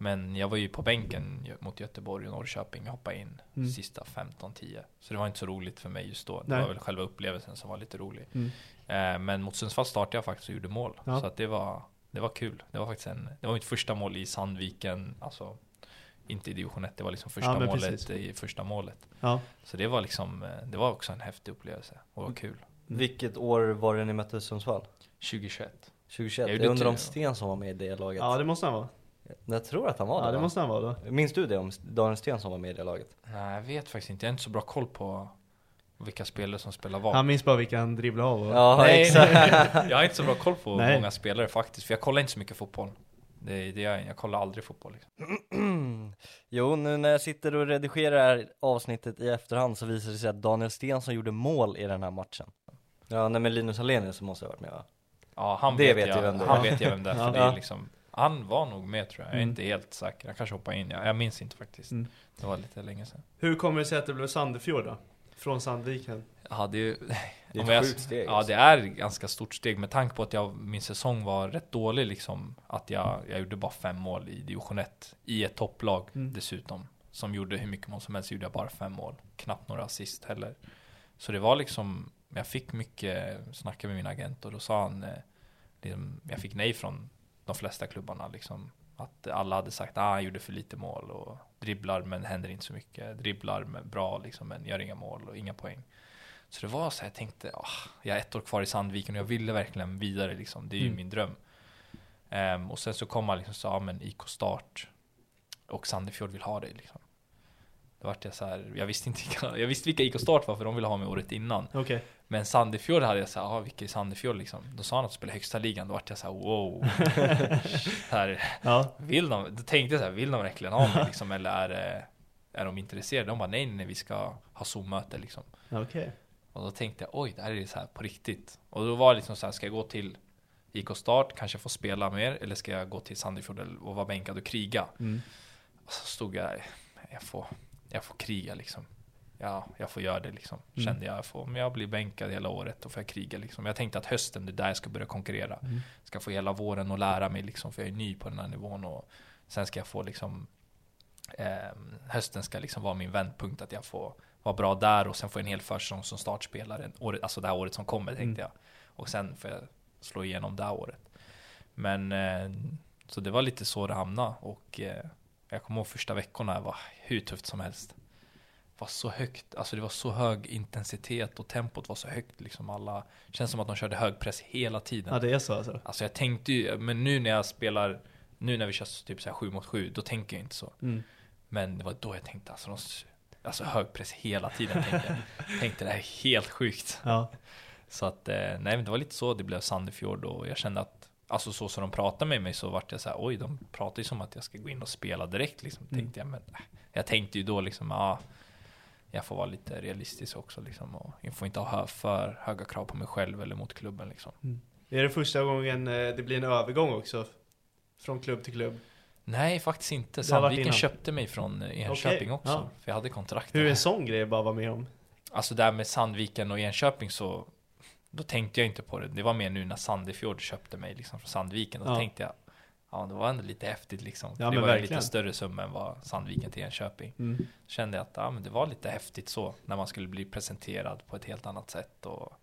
Men jag var ju på bänken mot Göteborg och Norrköping. Jag hoppade in Mm. sista 15-10. Så det var inte så roligt för mig just då. Det Nej. var väl själva upplevelsen som var lite rolig. Mm. Eh, men mot Sundsvall startade jag faktiskt och gjorde mål. Ja. Så att det var, det var kul. Det var faktiskt en, det var mitt första mål i Sandviken. Alltså inte i division 1, det var liksom första Ja, målet precis. i första målet. Ja. Så det var liksom, eh, det var också en häftig upplevelse och var kul. Vilket år var det ni mötte Sundsvall? 2021. 2021? Jag Jag undrar om Sten som var med i det laget? ja, det måste han vara. Jag tror att han var Ja, det det va? måste han vara då. Minns du det om Daniel Sten som var med i det laget? Nej, jag vet faktiskt inte. Jag har inte så bra koll på vilka spelare som spelar vad. Han minns bara vilka han dribblade av. Och... Ja Nej, exakt jag har inte så bra koll på Nej. många spelare faktiskt. För jag kollar inte så mycket fotboll. Det, det gör jag, jag kollar aldrig fotboll. Liksom. Jo, nu när jag sitter och redigerar det här avsnittet i efterhand så visar det sig att Daniel Stensson gjorde mål i den här matchen Ja, nej men Linus Alenius måste ha varit med va? Ja, han Det vet, vet jag, jag vem det är. Han vet jag vem det är. För Ja. det är liksom, han var nog med tror jag. Jag är Mm. inte helt säker. Han kanske hoppade in. Jag, jag minns inte faktiskt. Mm. Det var lite länge sedan. Hur kommer det sig att det blev Sandefjord då? Från Sandviken? Ja, det är ju... Det är ett jag- sjukt steg Ja, alltså. det är ett ganska stort steg med tanke på att jag, min säsong var rätt dålig liksom. Att jag, jag gjorde bara fem mål i division 1 i ett topplag Mm. dessutom. Som gjorde hur mycket mål som helst, gjorde jag bara fem mål. Knappt några assist heller. Så det var liksom, jag fick mycket snacka med min agent och då sa han, eh, liksom, jag fick nej från de flesta klubbarna liksom. Att alla hade sagt att ah, han gjorde för lite mål och dribblar men händer inte så mycket. Dribblar men bra liksom men gör inga mål och inga poäng. Så det var så här, jag tänkte, ah, jag är ett år kvar i Sandviken och jag ville verkligen vidare liksom. Det är ju Mm. min dröm. Ehm, och sen så kom man liksom så, ja men IK Start och Sandefjord vill ha dig liksom. Då vart jag så här, jag visste inte vilka, jag visste vilka IK Start var för de ville ha mig året innan. Okej. Men Sandefjord hade jag såhär, ja vilka är Sandefjord liksom? Då sa han att de spelar högsta ligan, då vart jag såhär wow. här, Ja. vill de, då tänkte jag såhär, vill de verkligen ha mig liksom? Eller är, är de intresserade? De bara nej nej, vi ska ha Zoom-möte liksom. Okej. Och då tänkte jag, oj det här är så här på riktigt. Och då var det liksom så här, ska jag gå till IK Start, kanske få spela mer, eller ska jag gå till Sandefjord och vara bänkad och kriga? Mm. Och så stod jag, jag får, jag får kriga liksom. Ja, jag får göra det liksom. Mm. Kände jag, jag får, om jag blir bänkad hela året, då får jag kriga liksom. Jag tänkte att hösten, det är där jag ska börja konkurrera. Mm. Ska få hela våren och lära mig liksom, för jag är ny på den här nivån. Och sen ska jag få liksom, ehm, hösten ska liksom vara min vändpunkt, att jag får vara bra där och sen får jag en hel försäsong som startspelare, året, alltså det här året som kommer tänkte Mm. jag. Och sen får jag slå igenom det här året. Men, eh, så det var lite så det hamnade och eh, jag kommer ihåg första veckorna var hur tufft som helst. Det var så högt, alltså det var så hög intensitet och tempot var så högt liksom alla, känns som att de körde hög press hela tiden. Ja, det är så alltså. Alltså jag tänkte ju, men nu när jag spelar, nu när vi kör typ så här 7 mot 7, då tänker jag inte så. Mm. Men det var då jag tänkte, alltså, de, alltså hög press hela tiden tänkte jag. tänkte det här är helt sjukt. Ja. Så att, eh, nej men det var lite så det blev Sandefjord och jag kände att Alltså så som de pratade med mig så vart jag så här, oj de pratar ju som att jag ska gå in och spela direkt liksom. Mm. Tänkte jag, men äh, jag tänkte ju då liksom, ja Jag får vara lite realistisk också liksom och jag får inte ha för höga krav på mig själv eller mot klubben liksom. Är det första gången eh, det blir en övergång också? Från klubb till klubb? Nej faktiskt inte, Sandviken köpte mig från eh, Enköping Okej, också. ja. För jag hade kontrakt Hur är en sån grej bara vara med om? Alltså där med Sandviken och Enköping så Då tänkte jag inte på det. Det var mer nu när Sandefjord köpte mig liksom från Sandviken. Då Ja. tänkte jag Ja det var ändå lite häftigt liksom. Ja, det var en verkligen. lite större summa än vad Sandviken till Enköping. Mm. Kände jag att ja, men det var lite häftigt så. När man skulle bli presenterad på ett helt annat sätt. Och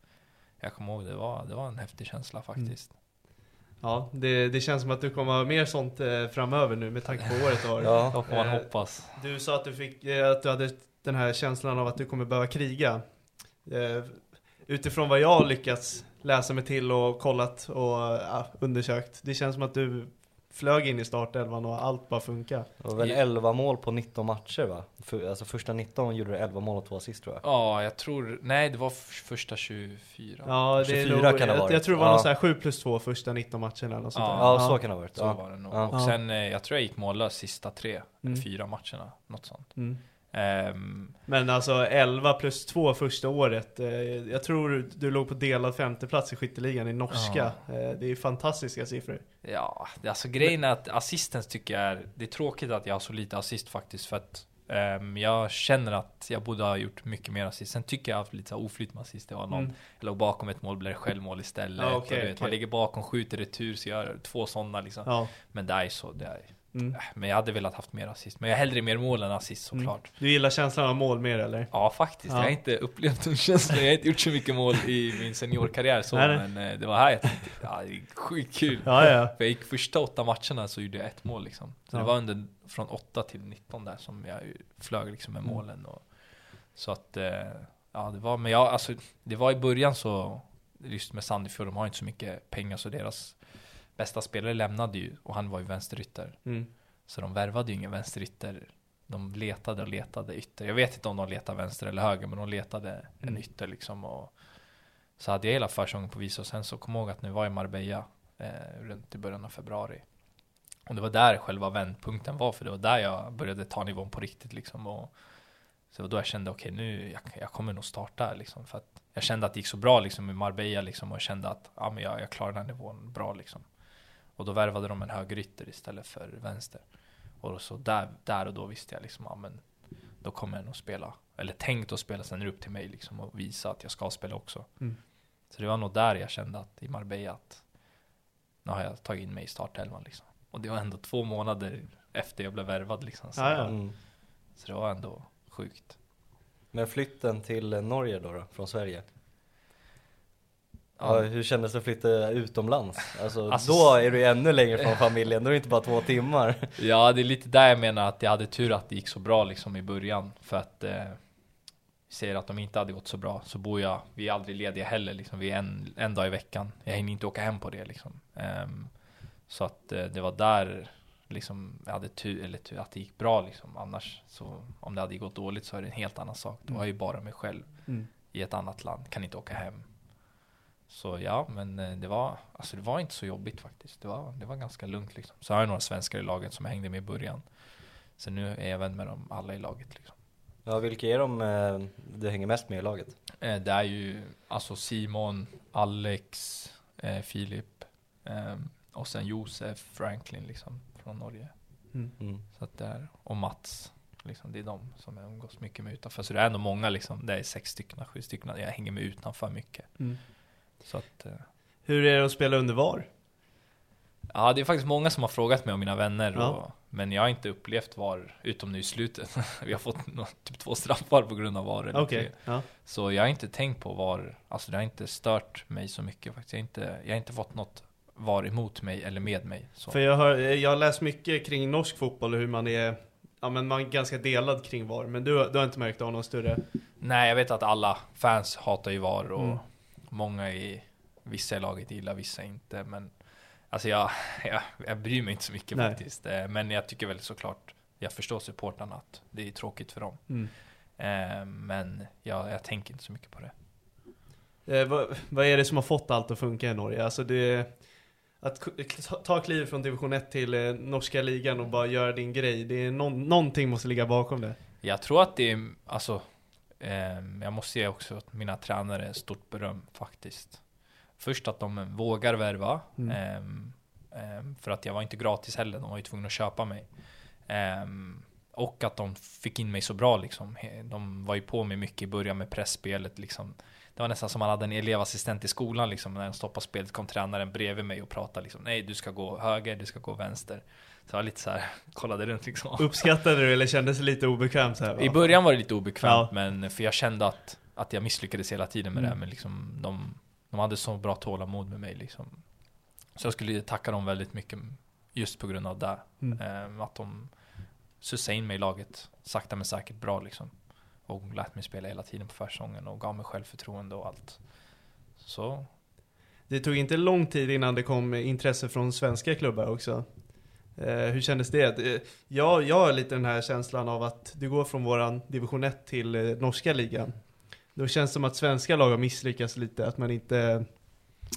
jag kommer ihåg det var, det var en häftig känsla faktiskt. Ja, det, det känns som att du kommer ha mer sånt eh, framöver nu med tanke på året du har. Ja. Då får man Eh, hoppas. Du sa att du fick, eh, att du hade den här känslan av att du kommer behöva kriga. Utifrån vad jag har lyckats läsa mig till och kollat och ja, undersökt. Det känns som att du flög in i startelvan och allt bara funkar. Det var väl Ja. 11 mål på 19 matcher va? För, alltså första 19 gjorde du 11 mål och 2 assist tror jag. Ja, jag tror, nej det var första 24. Ja, det är 24 nog, kan det ha jag, varit. jag tror det var Ja. någon sån här 7 plus 2 första 19 matcherna eller något sånt Ja. Ja, så kan det ha varit. Så Ja. var det nog. Ja. Och sen, eh, jag tror jag gick mållös sista tre, Mm. fyra matcherna. Något sånt. Mm. Ehm, Men alltså 11 plus 2 första året. Eh, jag tror du låg på delad femteplats i skytteligan i norska. Eh, det är fantastiska siffror. ja, alltså grejen är att assistens tycker jag är, det är tråkigt att jag har så lite assist faktiskt. För att ehm, jag känner att jag borde ha gjort mycket mer assist. Sen tycker jag att jag haft lite oflyt med assist. Det var någon, Mm. jag låg bakom ett mål, blev självmål istället. Ja, du vet, Man okej. ligger bakom, skjuter retur, så jag gör två sådana liksom. Ja. Men det är så, det är. Mm. Äh, Men jag hade velat haft mer assist. Men jag hellre mer mål än assist såklart. Du gillar känslan av mål mer eller? Ja faktiskt, Ja. jag har inte upplevt den känslan, jag har inte gjort så mycket mål i min seniorkarriär så, Nej, nej. men eh, det var här jag tänkte, ja det är sjukt kul. Ja, ja. För jag gick första åtta matcherna så gjorde jag ett mål liksom. Så Ja. det var under, från 8 till 19 där som jag flög liksom med Mm. målen och Så att, eh, ja det var, men jag, alltså det var i början så Just med Sandefjord, de har inte så mycket pengar så deras Bästa spelare lämnade ju och han var ju vänsterytter Mm. så de värvade ju ingen vänsterytter. De letade och letade ytter. Jag vet inte om de letade vänster eller höger, men de letade en Mm. ytter liksom. Och så hade jag hela försäsongen på vis och sen så kom jag ihåg att nu var i Marbella eh, runt i början av februari. Och det var där själva vändpunkten var, för det var där jag började ta nivån på riktigt liksom. Och så då jag kände, okej nu, jag, jag kommer nog starta liksom. För att jag kände att det gick så bra liksom i Marbella liksom. Och jag kände att, ja men jag, jag klarar den här nivån bra liksom. Och då värvade de en högerytter istället för vänster. Och så där, där och då visste jag liksom, ja men då kommer jag nog spela. Eller tänkt att spela, sen är det upp till mig liksom och visa att jag ska spela också. Mm. Så det var nog där jag kände att i Marbella att nu har jag tagit in mig i startelvan liksom. Och det var ändå två månader efter jag blev värvad liksom. Så, Ja, ja. Mm. så det var ändå sjukt. Men flytten till Norge då, då från Sverige? Ja, hur kändes det att flytta utomlands? Alltså, Alltså, då är du ännu längre från familjen, då är det inte bara två timmar. Ja, det är lite där jag menar att jag hade tur att det gick så bra liksom i början. För att eh, säger att de inte hade gått så bra så bor jag, vi är aldrig lediga heller liksom. Vi är en, en dag i veckan. Jag hinner inte åka hem på det liksom. Ehm, så att eh, det var där liksom jag hade tur, eller tur att det gick bra liksom. Annars så om det hade gått dåligt så är det en helt annan sak. Då har jag ju bara mig själv Mm. i ett annat land, kan inte åka hem. Så ja, men eh, det var, alltså det var inte så jobbigt faktiskt. Det var, det var ganska lugnt liksom. Så har jag några svenskar i laget som jag hängde med i början. Så nu är jag vän med dem alla i laget liksom. Ja, vilka är de eh, du hänger mest med i laget? Eh, Det är ju alltså Simon, Alex, eh, Filip ehm, och sen Josef Franklin liksom från Norge. Mm. Så att det är, och Mats. Liksom, det är de som jag umgås mycket med utanför. Så det är ändå många liksom. Det är sex stycken, sju stycken. Jag hänger med utanför mycket. Mm. Så att eh, Hur är det att spela under VAR? Ja, det är faktiskt många som har frågat mig om mina vänner. Ja. Och, men jag har inte upplevt VAR, utom nu i slutet. Vi har fått typ två straffar på grund av VAR. tre. ja. Så jag har inte tänkt på VAR. Alltså det har inte stört mig så mycket faktiskt. Jag har inte, jag har inte fått något VAR emot mig eller med mig. Så. För jag har, jag har läst mycket kring norsk fotboll och hur man är, ja men man är ganska delad kring VAR. Men du, du har inte märkt av någon större? Nej, jag vet att alla fans hatar ju VAR och Mm. Många i vissa i laget gillar, vissa inte. Men alltså jag, jag, jag bryr mig inte så mycket Nej. faktiskt. Eh, Men jag tycker väl såklart, jag förstår supportrarna att det är tråkigt för dem. Mm. Eh, Men jag, jag tänker inte så mycket på det. Eh, vad, vad är det som har fått allt att funka i Norge? Alltså det, att ta- ta kliv från division 1 till eh, norska ligan och bara göra din grej. Det är någon, någonting måste ligga bakom det. Jag tror att det är, alltså, ehm, jag måste ge också att mina tränare stort beröm faktiskt. Först att de vågar värva, Mm. ehm, för att jag var inte gratis heller, de var ju tvungna att köpa mig. Ehm, och att de fick in mig så bra liksom. De var ju på mig mycket i början med pressspelet liksom. Det var nästan som man hade en elevassistent i skolan liksom. När den stoppade spelet kom tränaren bredvid mig och pratade liksom. Nej, du ska gå höger, du ska gå vänster. Så jag lite så här, kollade runt liksom. Uppskattade du eller kändes det lite obekvämt så här? va? I början var det lite obekvämt, Ja. men för jag kände att, att jag misslyckades hela tiden med det. Mm. Men liksom, de, de hade så bra tålamod med mig. Liksom. Så jag skulle tacka dem väldigt mycket just på grund av det. Mm. Ehm, att de sussade in mig i laget sakta men säkert bra liksom. Och lät mig spela hela tiden på försäsongen och gav mig självförtroende och allt. Så Det tog inte lång tid innan det kom intresse från svenska klubbar också. Eh, hur kändes det? Eh, Jag, jag har lite den här känslan av att du går från våran division 1 till eh, norska ligan. Då känns det som att svenska lag har misslyckats lite, att man inte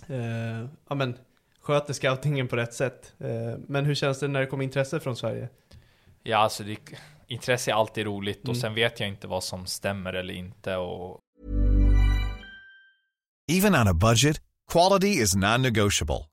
eh, ja, men, sköter scoutingen på rätt sätt. Eh, men hur känns det när det kommer intresse från Sverige? ja, alltså det, intresse är alltid roligt Mm. och sen vet jag inte vad som stämmer eller inte. Och Even on a budget, quality is non-negotiable.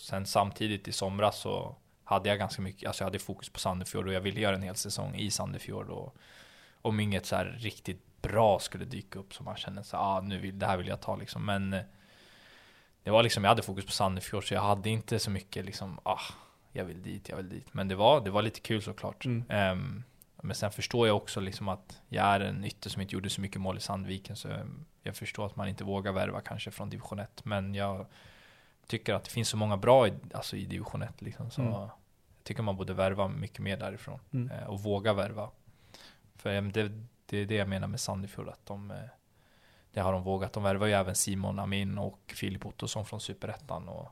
Sen samtidigt i somras så hade jag ganska mycket, alltså jag hade fokus på Sandefjord och jag ville göra en hel säsong i Sandefjord och om inget så här riktigt bra skulle dyka upp så man kände så ah, nu vill, det här vill jag ta liksom. Men eh, det var liksom, jag hade fokus på Sandefjord så jag hade inte så mycket liksom, ah, jag vill dit, jag vill dit. Men det var, det var lite kul såklart. Mm. Ehm, men sen förstår jag också liksom att jag är en ytter som inte gjorde så mycket mål i Sandviken så jag förstår att man inte vågar värva kanske från division 1. Men jag tycker att det finns så många bra i, alltså i division 1 liksom, så Mm. jag tycker man borde värva mycket mer därifrån Mm. eh, och våga värva. För eh, det, det är det jag menar med Sandefjord, att de, eh, det har de vågat. De värvar ju även Simon Amin och Filip Ottosson från Superettan och,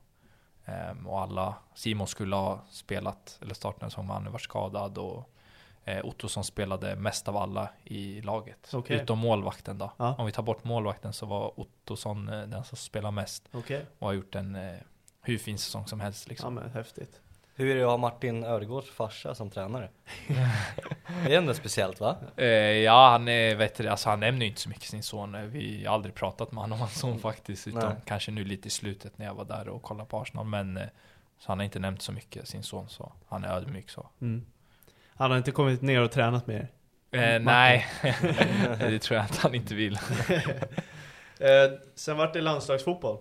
ehm, och alla. Simon skulle ha spelat eller startat en säsong men han var skadad och eh, Ottosson spelade mest av alla i laget. Okej. Utom målvakten då. Ja. Om vi tar bort målvakten så var Ottosson eh, den som spelar mest Okej. och har gjort en eh, hur fin säsong som helst Ja liksom. men häftigt. Hur är det att ha Martin Ödegårds farsa som tränare? det är ändå speciellt va? Eh, ja, han är, vet du, alltså han nämner ju inte så mycket sin son. Eh, Vi har aldrig pratat med honom om hans son faktiskt. Utan Nej. kanske nu lite i slutet när jag var där och kollade på Arsenal. Men eh, så han har inte nämnt så mycket sin son så. Han är ödmjuk så. Mm. Han har inte kommit ner och tränat med er? Eh, nej, det tror jag att han inte vill. Eh, sen vart det landslagsfotboll.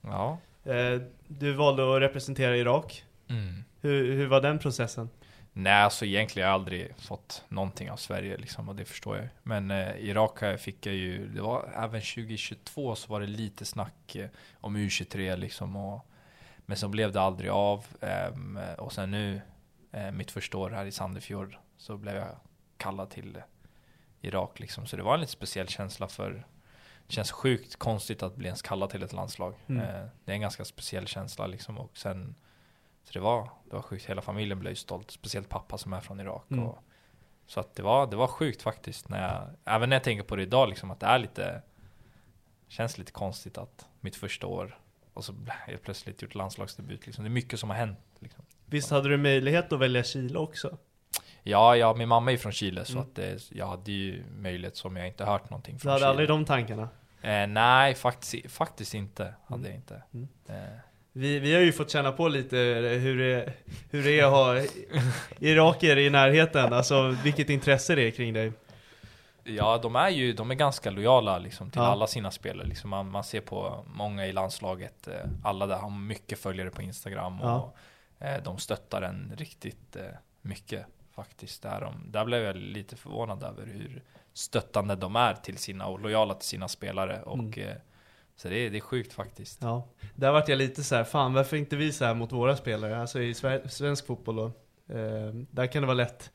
Ja. Eh, du valde att representera Irak. Mm. Hur, hur var den processen? Nej, alltså egentligen har jag aldrig fått någonting av Sverige liksom och det förstår jag. Men eh, Irak här fick jag ju, det var även 2022 så var det lite snack eh, om U23 liksom och men så blev det aldrig av ehm, och sen nu eh, mitt första år här i Sandefjord så blev jag kallad till Irak liksom så det var en lite speciell känsla för det känns sjukt konstigt att bli ens kallad till ett landslag. Mm. Eh, det är en ganska speciell känsla liksom och sen så det var, det var sjukt, hela familjen blev ju stolt, speciellt pappa som är från Irak. Mm. Och, så att det var, det var sjukt faktiskt, när jag, även när jag tänker på det idag, liksom, att det är lite, känns lite konstigt att mitt första år, och så helt plötsligt gjort landslagsdebut. Liksom. Det är mycket som har hänt. Liksom. Visst hade du möjlighet att välja Chile också? Ja, ja, min mamma är från Chile, så Mm. att det, jag hade ju möjlighet som jag inte hört någonting Du från hade Chile. aldrig de tankarna? Eh, nej, faktiskt, faktiskt inte. Hade Mm. jag inte. Mm. Eh, Vi, vi har ju fått känna på lite hur det, hur det är att ha iraker i närheten, alltså vilket intresse det är kring dig. Ja, de är ju de är ganska lojala liksom, till Ja. alla sina spelare. Liksom, man, man ser på många i landslaget, eh, alla där har mycket följare på Instagram och Ja. Eh, de stöttar en riktigt eh, mycket faktiskt. Där, de, där blev jag lite förvånad över hur stöttande de är till sina och lojala till sina spelare. Och, Mm. eh, så det är, det är sjukt faktiskt. Ja, där vart jag lite så här, fan varför inte vi så här mot våra spelare? Alltså i svensk fotboll då. Eh, där kan det vara lätt.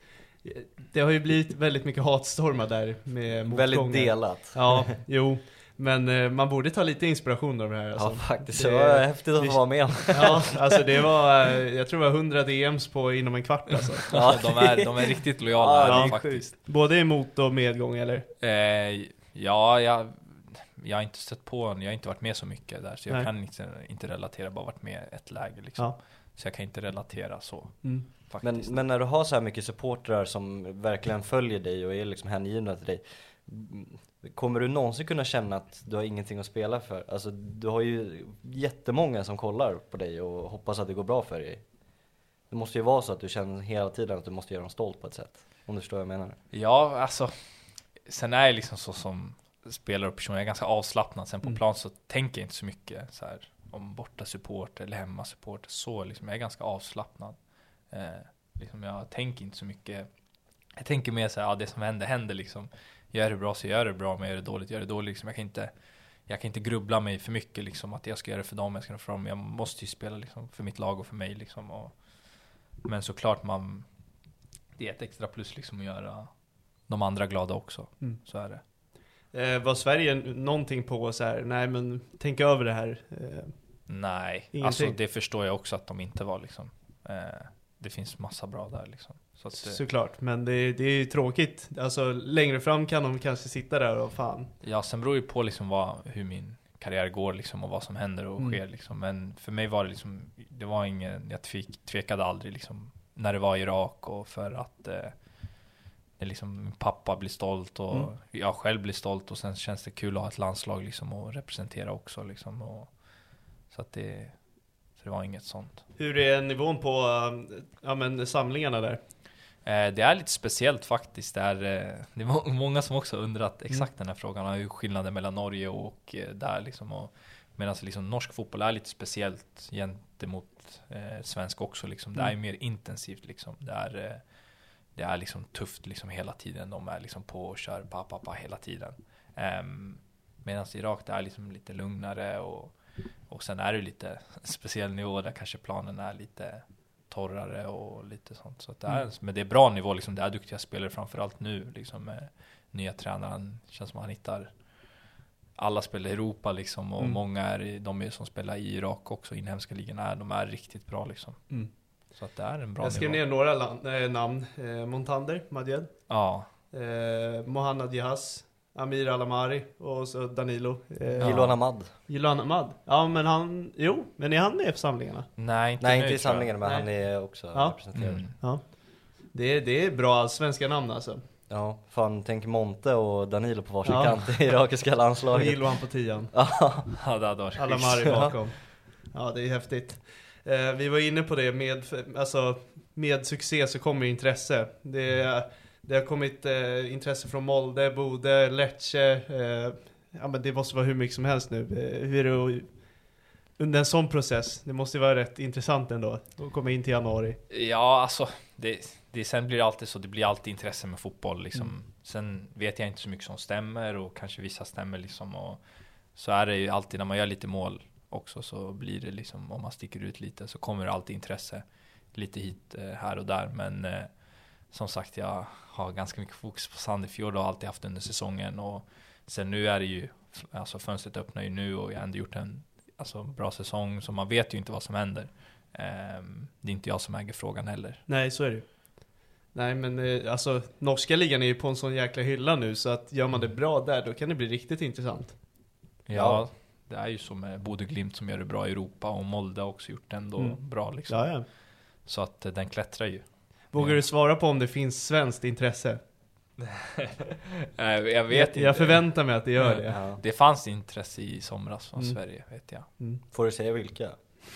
Det har ju blivit väldigt mycket hatstormar där med Väldigt motgångar. delat. Ja, jo. Men eh, man borde ta lite inspiration av det här alltså. ja faktiskt, det- det var häftigt att få vara med. Ja, alltså det var, eh, jag tror det var 100 DMs på inom en kvart alltså. Ja, de, är, de är riktigt lojala Ja, är faktiskt. Både emot och medgång eller? Eh, ja, jag, jag har inte stött på jag har inte varit med så mycket där, så jag Nej. kan inte, inte relatera, bara varit med ett läge liksom. Ja. Så jag kan inte relatera så Mm. Men, men när du har så här mycket supportrar som verkligen följer dig och är liksom hängivna till dig Kommer du någonsin kunna känna att du har ingenting att spela för? Alltså du har ju jättemånga som kollar på dig och hoppas att det går bra för dig Det måste ju vara så att du känner hela tiden att du måste göra dem stolt på ett sätt Om du förstår vad jag menar Ja, alltså. Sen är jag liksom så som spelare och person, jag är ganska avslappnad. Sen på Mm. plan så tänker jag inte så mycket så här, om borta support eller hemma support. Så liksom, jag är ganska avslappnad. Eh, liksom, jag tänker inte så mycket. Jag tänker mer så här, ja det som händer händer liksom. Gör det bra så gör det bra, men gör det dåligt gör det dåligt. Liksom. Jag, kan inte, jag kan inte grubbla mig för mycket liksom, att jag ska göra det för dem, jag ska göra för dem. Jag måste ju spela liksom, för mitt lag och för mig. Liksom, och, men såklart man, det är ett extra plus liksom att göra de andra glada också. Mm. Så är det. Eh, var Sverige någonting på så här, nej men tänk över det här. Eh, Nej, Ingenting. alltså det förstår jag också att de inte var liksom. Eh, det finns massa bra där liksom. Så att, det, Såklart, men det, det är ju tråkigt. Alltså längre fram kan de kanske sitta där och fan. ja, sen beror ju på liksom vad, hur min karriär går liksom och vad som händer och Mm. sker liksom. Men för mig var det liksom, det var ingen, jag tvek, tvekade aldrig liksom när det var i Irak och för att eh, det liksom, min pappa blir stolt och Mm. jag själv blir stolt och sen känns det kul att ha ett landslag liksom och representera också liksom. Och, så att det, så det var inget sånt. Hur är nivån på eh, ja, men, samlingarna där? Eh, det är lite speciellt faktiskt. Det är, eh, det är må- många som också undrat exakt den här frågan. Hur skillnaden mellan Norge och eh, där liksom. Och, Medan liksom norsk fotboll är lite speciellt gentemot eh, svensk också. Liksom. Det är ju mer intensivt liksom. Det är, eh, det är liksom tufft liksom hela tiden. De är liksom på och kör pa, pa, pa hela tiden. Um, Medan Irak det är liksom lite lugnare och, och sen är det lite speciell nivå där kanske planen är lite torrare och lite sånt. Så det är, Mm. Men det är bra nivå, liksom. det är duktiga spelare framförallt nu. Liksom, med nya tränaren, känns som att han hittar alla spelar i Europa liksom och Mm. många är de är som spelar i Irak också, inhemska ligan är, de är riktigt bra liksom. Mm. Så att det är en bra Jag skrev ner några land, eh, namn. Eh, Montander, Madjed. Ja, Eh, Mohannad Jahas. Amir Alamari och så Danilo. Eh, Gilwan Ahmad. Gilwan Ahmad. Ja men han, jo, men är han med i församlingarna? nej inte Nej, nu, inte i samlingen, men Nej. han är också Ja. representerad. Mm. Ja. Det är, det är bra svenska namn alltså. Ja, fan tänk Monte och Danilo på varsin Ja. kant i irakiska Och landslaget. Gilwan på tian. Ja, det hade varit Alamari bakom. Ja, det är häftigt. Eh, vi var inne på det med, alltså, med succé så kommer intresse. Det, det har kommit eh, intresse från Molde, Bode, Lecce. Eh, ja, men det måste vara hur mycket som helst nu. Eh, hur är det under en sån process, det måste ju vara rätt intressant ändå att komma in till januari. Ja, alltså det, det, sen blir det alltid så, det blir alltid intresse med fotboll liksom. Mm. Sen vet jag inte så mycket som stämmer och kanske vissa stämmer liksom och så är det ju alltid när man gör lite mål också så blir det liksom om man sticker ut lite så kommer det alltid intresse lite hit eh, här och där men eh, som sagt jag har ganska mycket fokus på Sandefjord och alltid haft under säsongen och sen nu är det ju alltså fönstret öppnar ju nu och jag har ändå gjort en alltså, bra säsong så man vet ju inte vad som händer. Ehm, det är inte jag som äger frågan heller. Nej, så är det ju. Nej men eh, alltså, norska ligan är ju på en sån jäkla hylla nu så att gör man det bra där då kan det bli riktigt intressant. Ja, det är ju så med Bodø Glimt som gör det bra i Europa och Molde har också gjort det ändå Mm. bra liksom. Ja, ja. Så att eh, den klättrar ju. Vågar du svara på om det finns svenskt intresse? Jag vet jag, inte. jag förväntar mig att det gör det. ja. Det fanns intresse i somras från Mm. Sverige, vet jag. Mm. Får du säga vilka?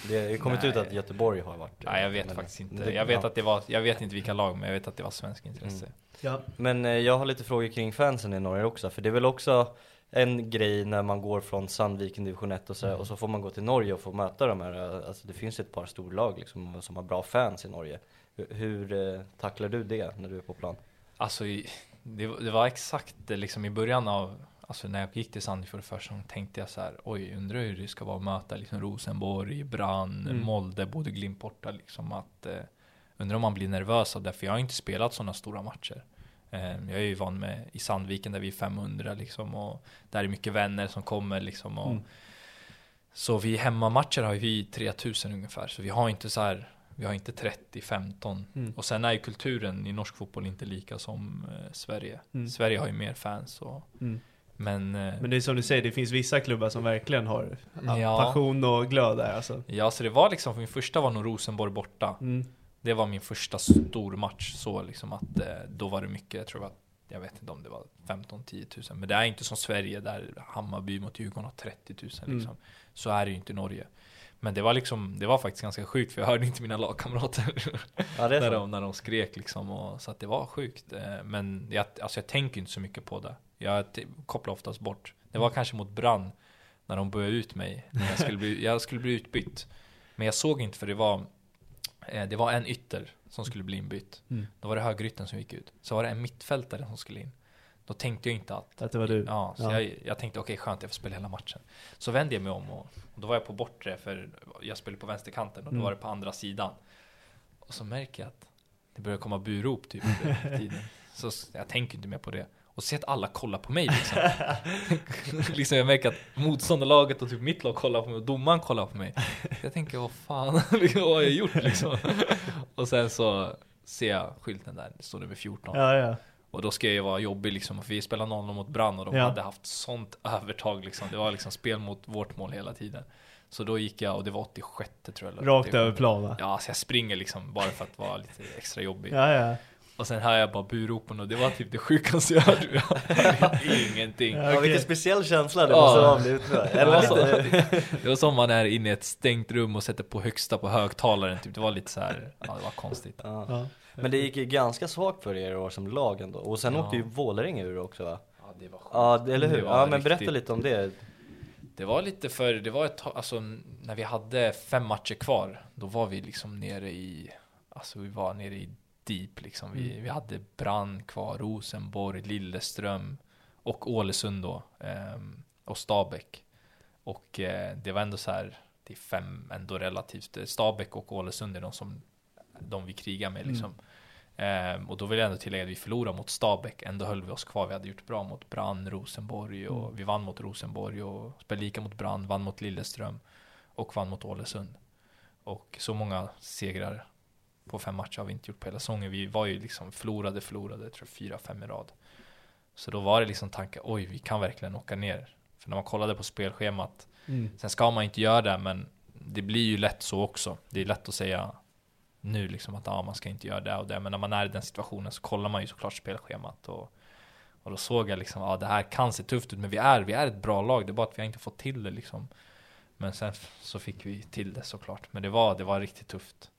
Det har ju kommit Nej. ut att Göteborg har varit Nej, jag vet men- faktiskt inte. det- Jag vet ja. att det var, jag vet inte vilka lag, men jag vet att det var svensk intresse. Mm. Ja. Men eh, jag har lite frågor kring fansen i Norge också, för det är väl också en grej när man går från Sandviken division 1 och så, Mm. och så får man gå till Norge och få möta de här, eh, alltså det finns ett par storlag liksom som har bra fans i Norge. Hur, eh, tacklar du det när du är på plan? Alltså, det, var- det var exakt det, liksom i början av, alltså när jag gick till Sandefjord första gången tänkte jag så här, oj, undrar hur det ska vara att möta liksom Rosenborg, Brann, Mm. Molde, både Glimt borta liksom att, eh, undrar om man blir nervös av det, för jag har inte spelat sådana stora matcher. Eh, jag är ju van med i Sandviken där vi är 500 liksom och där är mycket vänner som kommer liksom och Mm. så vi hemmamatcher har ju vi 3000 ungefär, så vi har inte så här vi har inte 30-15 Mm. och sen är ju kulturen i norsk fotboll inte lika som eh, Sverige. Mm. Sverige har ju mer fans och, Mm. men, eh, Men det är som du säger, det finns vissa klubbar som verkligen har ja, passion och glöd där alltså. ja så det var liksom, min första var nog Rosenborg borta. Mm. Det var min första stor match så liksom att eh, då var det mycket, jag tror det var jag vet inte om det var 15-10 tusen, men det är inte som Sverige där Hammarby mot Djurgården har 30 tusen Mm. liksom. Så är det ju inte i Norge. Men det var liksom, det var faktiskt ganska sjukt för jag hörde inte mina lagkamrater Ja när, de, när de skrek liksom och, så att det var sjukt. Eh, Men jag, alltså jag tänker inte så mycket på det. Jag kopplar oftast bort. Det var kanske mot Brann när de började ut mig. När jag, skulle bli, jag skulle bli utbytt. Men jag såg inte för det var eh, det var en ytter som skulle bli inbytt. Mm. Då var det högerytten som gick ut. Så var det en mittfältare som skulle in. Då tänkte jag inte att Att det var du. Ja, så Ja. Jag, jag tänkte okej skönt, jag får spela hela matchen. Så vände jag mig om och, och då var jag på bortre för jag spelade på vänsterkanten och då Mm. var det på andra sidan. Och så märker jag att det börjar komma burop typ tiden. Så jag tänker inte mer på det. Och se att alla kollar på mig liksom. liksom jag märker att motståndarlaget och typ mitt lag kollar på mig och domaren kollar på mig. Jag tänker vad fan, liksom, vad har jag gjort liksom? och sen så ser jag skylten där, det står nummer 14. Ja, ja. Och då ska jag ju vara jobbig liksom, för vi spelade 0 mot Brann och de Ja. hade haft sånt övertag liksom. Det var liksom spel mot vårt mål hela tiden. Så då gick jag, och det var 86 tror jag. eller Rakt 87. över plan va? Ja, så jag springer liksom bara för att vara lite extra jobbig. Ja, ja. Och sen hör jag bara buropen och det var typ det sjukaste jag hört. Ingenting. Ja, okej. vilken speciell känsla det Ja. måste ha blivit. Det var, så, det var som man är inne i ett stängt rum och sätter på högsta på högtalaren typ. Det var lite så här, ja det var konstigt. ja. Men det gick ju ganska svagt för er år som lag ändå. Och sen Ja. åkte ju Vålerenga ur också va? Ja, det var sjukt. Ja, eller hur? Det var Ja, men berätta riktigt- lite om det. Det var lite för, det var ett alltså när vi hade fem matcher kvar, då var vi liksom nere i, alltså vi var nere i deep liksom. Vi, vi hade Brann kvar, Rosenborg, Lilleström och Ålesund då, ehm, och Stabäck. Och eh, det var ändå så här, det är fem ändå relativt, Stabäck och Ålesund är de som, de vi krigar med liksom. Ehm, och då vill jag ändå tillägga att vi förlorade mot Stabäck, ändå höll vi oss kvar. Vi hade gjort bra mot Brann, Rosenborg och Mm. vi vann mot Rosenborg och spelade lika mot Brann, vann mot Lilleström och vann mot Ålesund. Och så många segrar på fem matcher har vi inte gjort på hela säsongen. Vi var ju liksom förlorade, förlorade, jag tror fyra, fem i rad. Så då var det liksom tanken, oj, vi kan verkligen åka ner. För när man kollade på spelschemat, Mm. sen ska man inte göra det, men det blir ju lätt så också. Det är lätt att säga nu liksom att ah, man ska inte göra det och det, men när man är i den situationen så kollar man ju såklart spelschemat och, och då såg jag liksom, ah, det här kan se tufft ut, men vi är, vi är ett bra lag, det är bara att vi har inte fått till det liksom. Men sen så fick vi till det såklart, men det var, det var riktigt tufft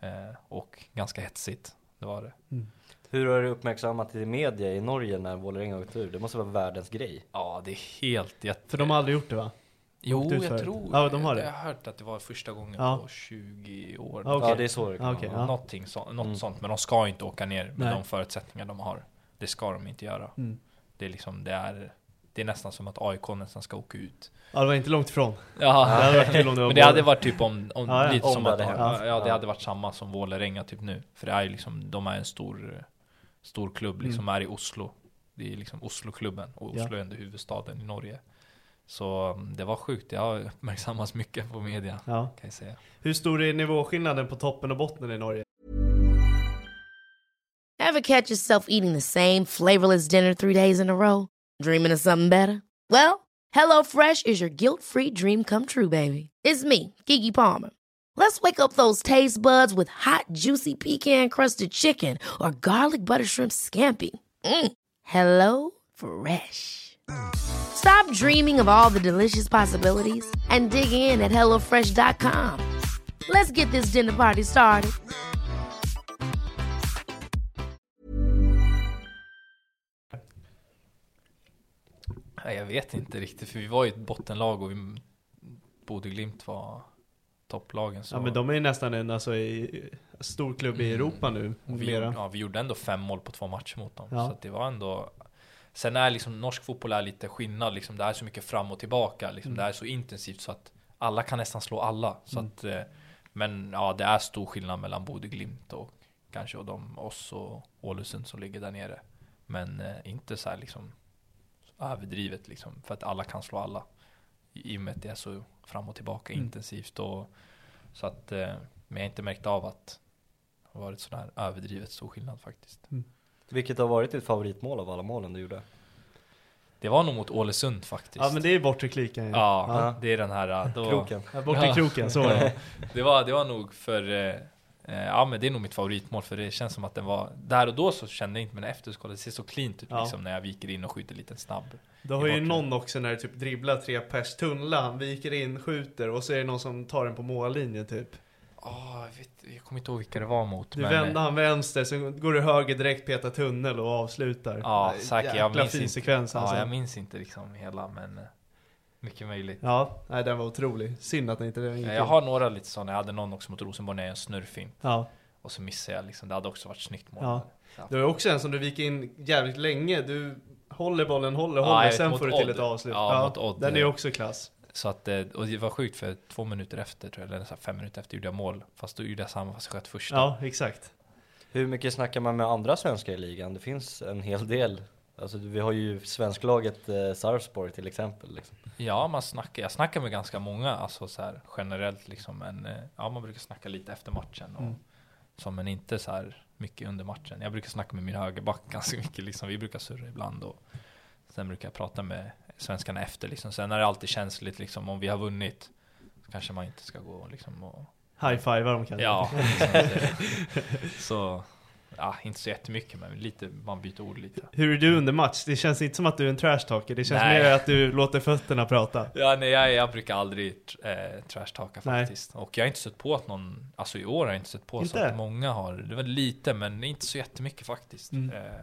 eh, och ganska hetsigt, det var det. Hur har du uppmärksammat i media i Norge när Vålerenga åkte ur? Det måste vara världens grej. Ja, det är helt jätte... För de har aldrig gjort det va? Jo, jag tror Ja, de har det. Jag har hört att det var första gången Ja. på 20 år. Ja, okej. Ja, det är så det kan Ja, okej, vara. ja. Någonting så, något Mm. sånt. Men de ska inte åka ner med Nej. de förutsättningar de har. Det ska de inte göra. Mm. Det är liksom, det är, det är nästan som att AIK nästan ska åka ut. Ja, det var inte långt ifrån. Ja, Det hade varit kul om det var men det hade varit typ om, om Ja, ja. lite Om som det att, hade ja, ja, det Ja. hade varit samma som Vålerenga typ nu. För det är liksom, de är en stor, stor klubb, liksom Mm. är i Oslo. Det är liksom Osloklubben, och Ja. Oslo är ändå huvudstaden i Norge. Så um, det var sjukt, det har uppmärksammats mycket på media, Ja. kan jag säga. Hur stor är nivåskillnaden på toppen och botten i Norge? Ever catch yourself eating the same flavorless dinner three days in a row? Dreaming of something better? Well, HelloFresh is your guilt-free dream come true, baby. It's me, Kiki Palmer. Let's wake up those taste buds with hot, juicy pecan-crusted chicken or garlic butter shrimp scampi. Mm. Hello Fresh. Stop dreaming of all the delicious possibilities and dig in at HelloFresh.com. Let's get this dinner party started. Nej, jag vet inte riktigt, för vi var ju ett bottenlag och vi, Bodø-Glimt var topplagen. Så Ja men de är ju nästan en alltså, i, stor klubb i Europa nu. Vi, ja, vi gjorde ändå fem mål på två matcher mot dem. Ja. Så det var ändå Sen är liksom norsk fotboll är lite skillnad liksom. Det är så mycket fram och tillbaka liksom. Mm. Det är så intensivt så att alla kan nästan slå alla. Så Mm. att, eh, men ja, det är stor skillnad mellan Bodø Glimt och kanske och de, oss och Ålesund som ligger där nere. Men eh, inte så här liksom överdrivet liksom. För att alla kan slå alla. I och med att det är så fram och tillbaka Mm. intensivt. Och, så att, eh, men jag har inte märkt av att det har varit sådär överdrivet stor skillnad faktiskt. Vilket har varit ditt favoritmål av alla målen du gjorde? Det var nog mot Ålesund faktiskt. Ja men det är bortre kliken ju. Ja, Ja. det är den här... Då, Kroken. Ja, bortre Ja. kroken, så var det. det, var, det var nog för... eh, eh, Ja men det är nog mitt favoritmål för det känns som att den var... Där och då så kände jag inte men efter så kollade det ser så cleant ut Ja. liksom när jag viker in och skjuter lite snabb. Du har ju någon också när du typ dribblar tre pers tunnlar, han viker in, skjuter och så är det någon som tar den på mållinjen typ. Åh, jag, vet, jag kommer inte ihåg vilka det var mot. Du men, vänder han vänster, sen går du höger direkt, petar tunnel och avslutar. Ja, säkert. Jag minns fin inte. sekvens alltså. Ja, jag minns inte liksom hela men... eh, Mycket möjligt. Ja, nej den var otrolig. Synd att den inte gick Jag har några lite sådana, jag hade någon också mot Rosenborg när jag en snurrfint. Ja. Och så missade jag liksom, det hade också varit snyggt mål. Ja. Ja. Du har också en som du viker in jävligt länge. Du håller bollen, håller, Ja, håller, vet, sen får du till Odd. ett avslut. Ja, mot Odd. Den är också klass. Så att, eh, och det var sjukt för två minuter efter tror jag, eller så här fem minuter efter gjorde jag mål. Fast då gjorde jag samma fast jag sköt första. Ja, exakt. Hur mycket snackar man med andra svenskar i ligan? Det finns en hel del. Alltså vi har ju svensklaget eh, Sarpsborg till exempel. Liksom. Ja, man snackar, jag snackar med ganska många, alltså så här, generellt liksom. Men eh, ja, man brukar snacka lite efter matchen. Och, Mm. så, men inte så här mycket under matchen. Jag brukar snacka med min högerback ganska mycket liksom. Vi brukar surra ibland. Och sen brukar jag prata med svenskarna efter liksom. Sen är det alltid känsligt liksom. Om vi har vunnit så kanske man inte ska gå liksom och High-fivar de kanske. Ja, så ja, inte så jättemycket men lite, man byter ord lite. Hur är du under match? Det känns inte som att du är en trash-talker. Det känns Nej. mer att du låter fötterna prata. Ja, nej, jag, jag brukar aldrig eh, trashtalka Nej. faktiskt. Och jag har inte stött på att någon, alltså i år har jag inte stött på så Inte? att många har, det var lite men inte så jättemycket faktiskt. Mm. Eh,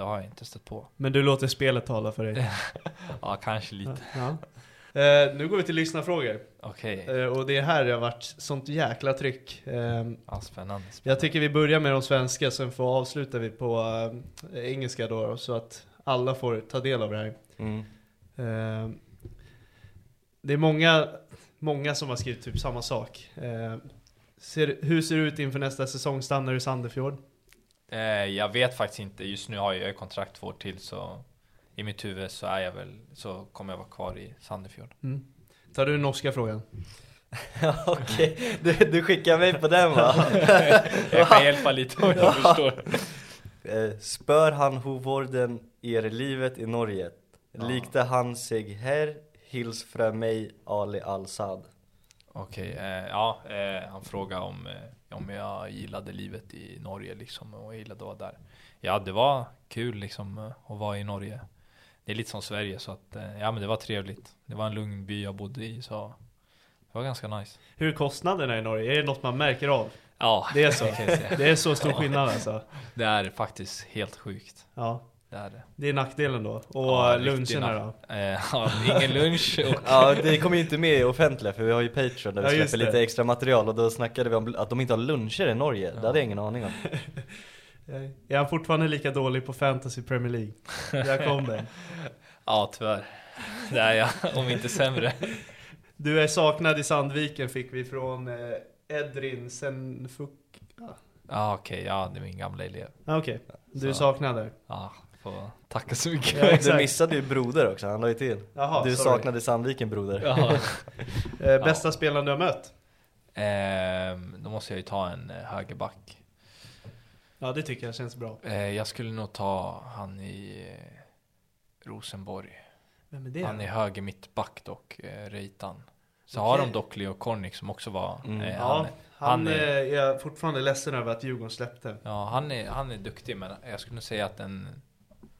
det har jag inte stött på. Men du låter spelet tala för dig. Ja, kanske lite. Ja. Eh, nu går vi till lyssnarfrågor. Okej, Eh, och det är här det har varit sånt jäkla tryck. Eh, ja, spännande. spännande. jag tycker vi börjar med de svenska, sen får avslutar vi på eh, engelska då, så att alla får ta del av det här. Mm. Eh, det är många, många som har skrivit typ samma sak. Eh, ser, hur ser det ut inför nästa säsong? Stannar du i Sandefjord? Eh, jag vet faktiskt inte. Just nu har jag ju kontrakt två år till så i mitt huvud så är jag väl, så kommer jag vara kvar i Sandefjord. Mm. Tar du norska frågan? Ja, Okej, du, du skickar mig på den va? Jag kan hjälpa lite om jag förstår. Eh, Spör han hovorden er livet i Norge? Likte han sig här? Hils från mig Ali Al-Sad Okej, eh, ja, eh, han frågade om, eh, om jag gillade livet i Norge liksom och jag gillade att vara där. Ja, det var kul liksom att vara i Norge. Det är lite som Sverige så att, eh, ja men det var trevligt. Det var en lugn by jag bodde i så det var ganska nice. Hur är kostnaderna i Norge? Är det något man märker av? Ja, Det är så? Det är så stor Ja. skillnad alltså? Det är faktiskt helt sjukt. Ja, Det är det. det är nackdelen då. Och Ja, luncherna då? Eh, ja, ingen lunch och Ja, det kommer ju inte med i offentliga för vi har ju Patreon där vi Ja, just släpper lite extra material och då snackade vi om att de inte har luncher i Norge, det hade jag ingen aning om Är han fortfarande lika dålig på Fantasy Premier League? Där kom det. ja, tyvärr. Det är jag, om inte sämre. Du är saknad i Sandviken fick vi från eh, Edrin Senfuk. Ja, okej, ja, det är min gamla elev. Ah, Okej, du är saknad där. Ja, får tacka så mycket. Ja. Du missade ju broder också, han la ju till Jaha, Du sorry. saknade Sandviken broder Ja. Eh, bästa spelaren du har mött? Ehm, då måste jag ju ta en eh, högerback. Ja, det tycker jag känns bra. Eh, jag skulle nog ta han i eh, Rosenborg. Vem är det? Han är höger mittback dock, eh, Reitan. Så Okej. har de dock Leo Kornic som också var... Mm. Eh, Ja, han, han, han är... är- jag fortfarande ledsen över att Djurgården släppte. ja, han, är, han är duktig men jag skulle säga att den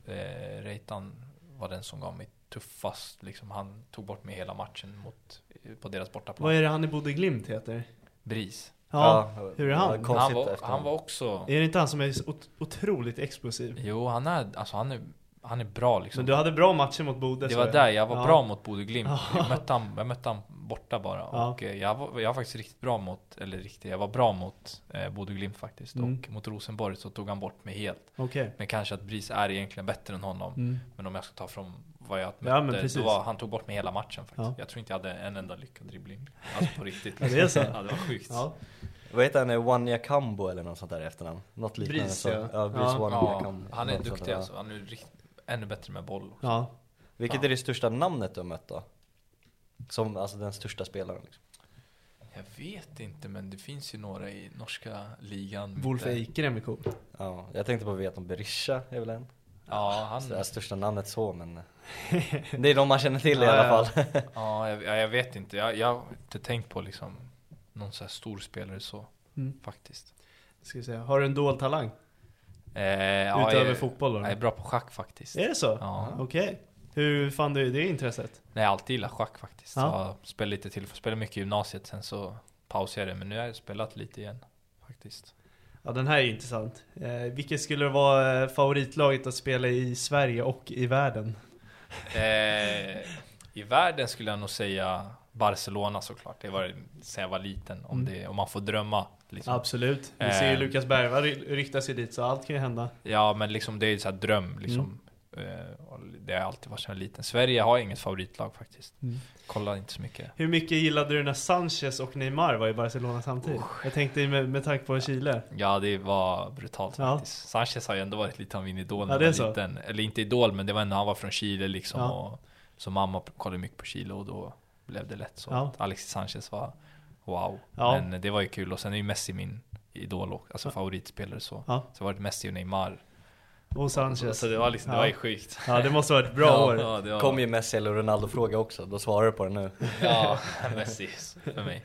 eh, Reitan var den som gav mig tuffast. Liksom, han tog bort mig hela matchen mot, på deras bortaplan. Vad är det han i Bodø Glimt heter? Bris. Ja, hur är han? Han var, han var också... är det inte han som är otroligt explosiv? Jo, han är, alltså, han är, han är bra liksom. Men du hade bra matcher mot Bodø Det var jag. där jag var Ja. bra mot Bodø Glimt. Ja. Jag mötte han, jag mötte han borta bara. Ja. Och eh, jag var, jag var faktiskt riktigt bra mot, eller riktigt, jag var bra mot eh, Bodø Glimt faktiskt. Mm. Och mot Rosenborg så tog han bort mig helt. Okej. Men kanske att Bris är egentligen bättre än honom. Mm. Men om jag ska ta från vad jag Ja, men mötte, precis. då var, han tog bort mig hela matchen faktiskt. Ja. Jag tror inte jag hade en enda lyckad dribbling. Alltså på riktigt. Ja, det är så? ja, det var sjukt. Ja. Vad heter han, Wanya Kambo eller något sånt där efternamn? Något liknande Bris, så. ja. ja Bris Ja. Ja, han är duktig alltså. Han är rikt, ännu bättre med boll. också. ja. Vilket är det största namnet du har mött då? Som, alltså den största spelaren liksom. Jag vet inte, men det finns ju några i norska ligan. Wolf Eikrem är cool. Ja, jag tänkte på Veton Berisha är väl en? Ja, han, Det är största namnet så men Det är de man känner till i Ja, alla fall Ja, jag, ja, jag vet inte. Jag, jag har inte tänkt på liksom någon så här stor spelare så Mm. faktiskt. Ska vi säga. Har du en dold talang? Eh, ja, Utöver jag, fotboll då? Jag är bra på schack faktiskt. Är det så? Ja. Okej. Hur fann du det intresset? Nej, jag har alltid gillat schack faktiskt. Ja. Jag spelade lite till, spelade mycket i gymnasiet sen så pausade jag det. Men nu har jag spelat lite igen faktiskt. Ja, den här är intressant. Eh, vilket skulle vara eh, favoritlaget att spela i Sverige och i världen? Eh, I världen skulle jag nog säga Barcelona såklart. Det var sen jag var liten. Om, Mm. det, om man får drömma. Liksom. Absolut. Vi ser ju Eh. Lukas Bergvall ryktas ju dit, så allt kan ju hända. Ja, men liksom det är ju så här dröm liksom. Mm. Eh, och det har alltid varit sedan jag var liten. Sverige har inget favoritlag faktiskt. Mm. Kollar inte så mycket. Hur mycket gillade du när Sanchez och Neymar var i Barcelona samtidigt? Jag tänkte med, med tanke på Chile. Ja, det var brutalt Ja. faktiskt. Sanchez har ju ändå varit lite av min idol Ja, när det är jag så. var liten. Eller inte idol, men det var när han var från Chile liksom. Ja. Och, så mamma kollade mycket på Chile och då blev det lätt så. Ja. att Alexis Sanchez var wow. Ja. Men det var ju kul. Och sen är ju Messi min idol och alltså favoritspelare så. Ja. Så var det Messi och Neymar. Och Sanchez. Så det var liksom, det Ja. var ju sjukt. Ja, det måste vara ett bra ja, år. Ja, det var, Kom ju Messi eller Ronaldo fråga också, då svarar du på det nu ja, Messi för mig.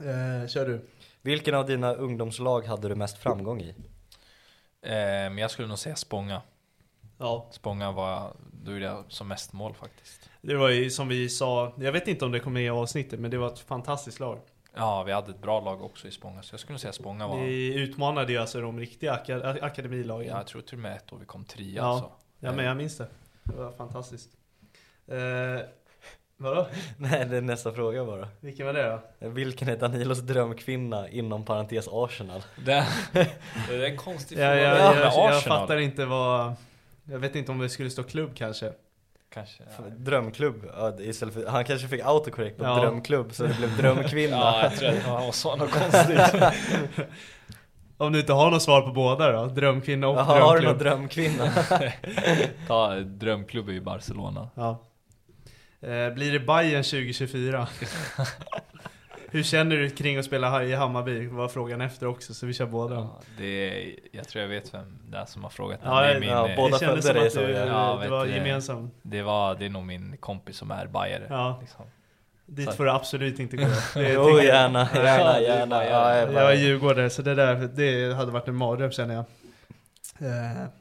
Eh, kör du. Vilken av dina ungdomslag hade du mest framgång i? Eh, men jag skulle nog säga Spånga. Ja. Spånga var, då gjorde jag som mest mål faktiskt. Det var ju som vi sa, jag vet inte om det kom med i avsnittet, men det var ett fantastiskt lag. Ja, vi hade ett bra lag också i Spånga, så jag skulle säga Spånga var... Vi utmanade ju alltså de riktiga aka- akademilagen. Ja, Ja, jag tror till och med ett år vi kom trea Ja. alltså. men jag minns det. Det var fantastiskt. Eh, vadå? Nej, det är nästa fråga bara Vilken var det då? Vilken är Danilos drömkvinna inom parentes Arsenal? Det, det är en konstig Jag, fråga. jag, med jag, jag Arsenal. fattar inte vad... Jag vet inte om det skulle stå klubb kanske. Kanske. Ja. Drömklubb, ja, istället för, han kanske fick autocorrect på Ja. drömklubb så det blev drömkvinna ja, jag tror att var så något konstigt. Om du inte har något svar på båda då? Drömkvinna och Jaha, har du drömklubb? någon drömkvinna? Ta drömklubb i Barcelona. Ja. Eh, blir det Bayern 2024? Hur känner du kring att spela i Hammarby? var frågan efter också, så vi kör båda. Ja, det är, jag tror jag vet vem det är som har frågat Ja, det, är min, ja, eh, båda det kändes som att du, så Ja, det var du. gemensam. det, var, det är nog min kompis som är bajare. Ja. Liksom. Dit får du absolut inte gå. Det Jo, jag. gärna, gärna, det är gärna. Ja, jag Jag är djurgårdare, så det där det hade varit en mardröm känner jag.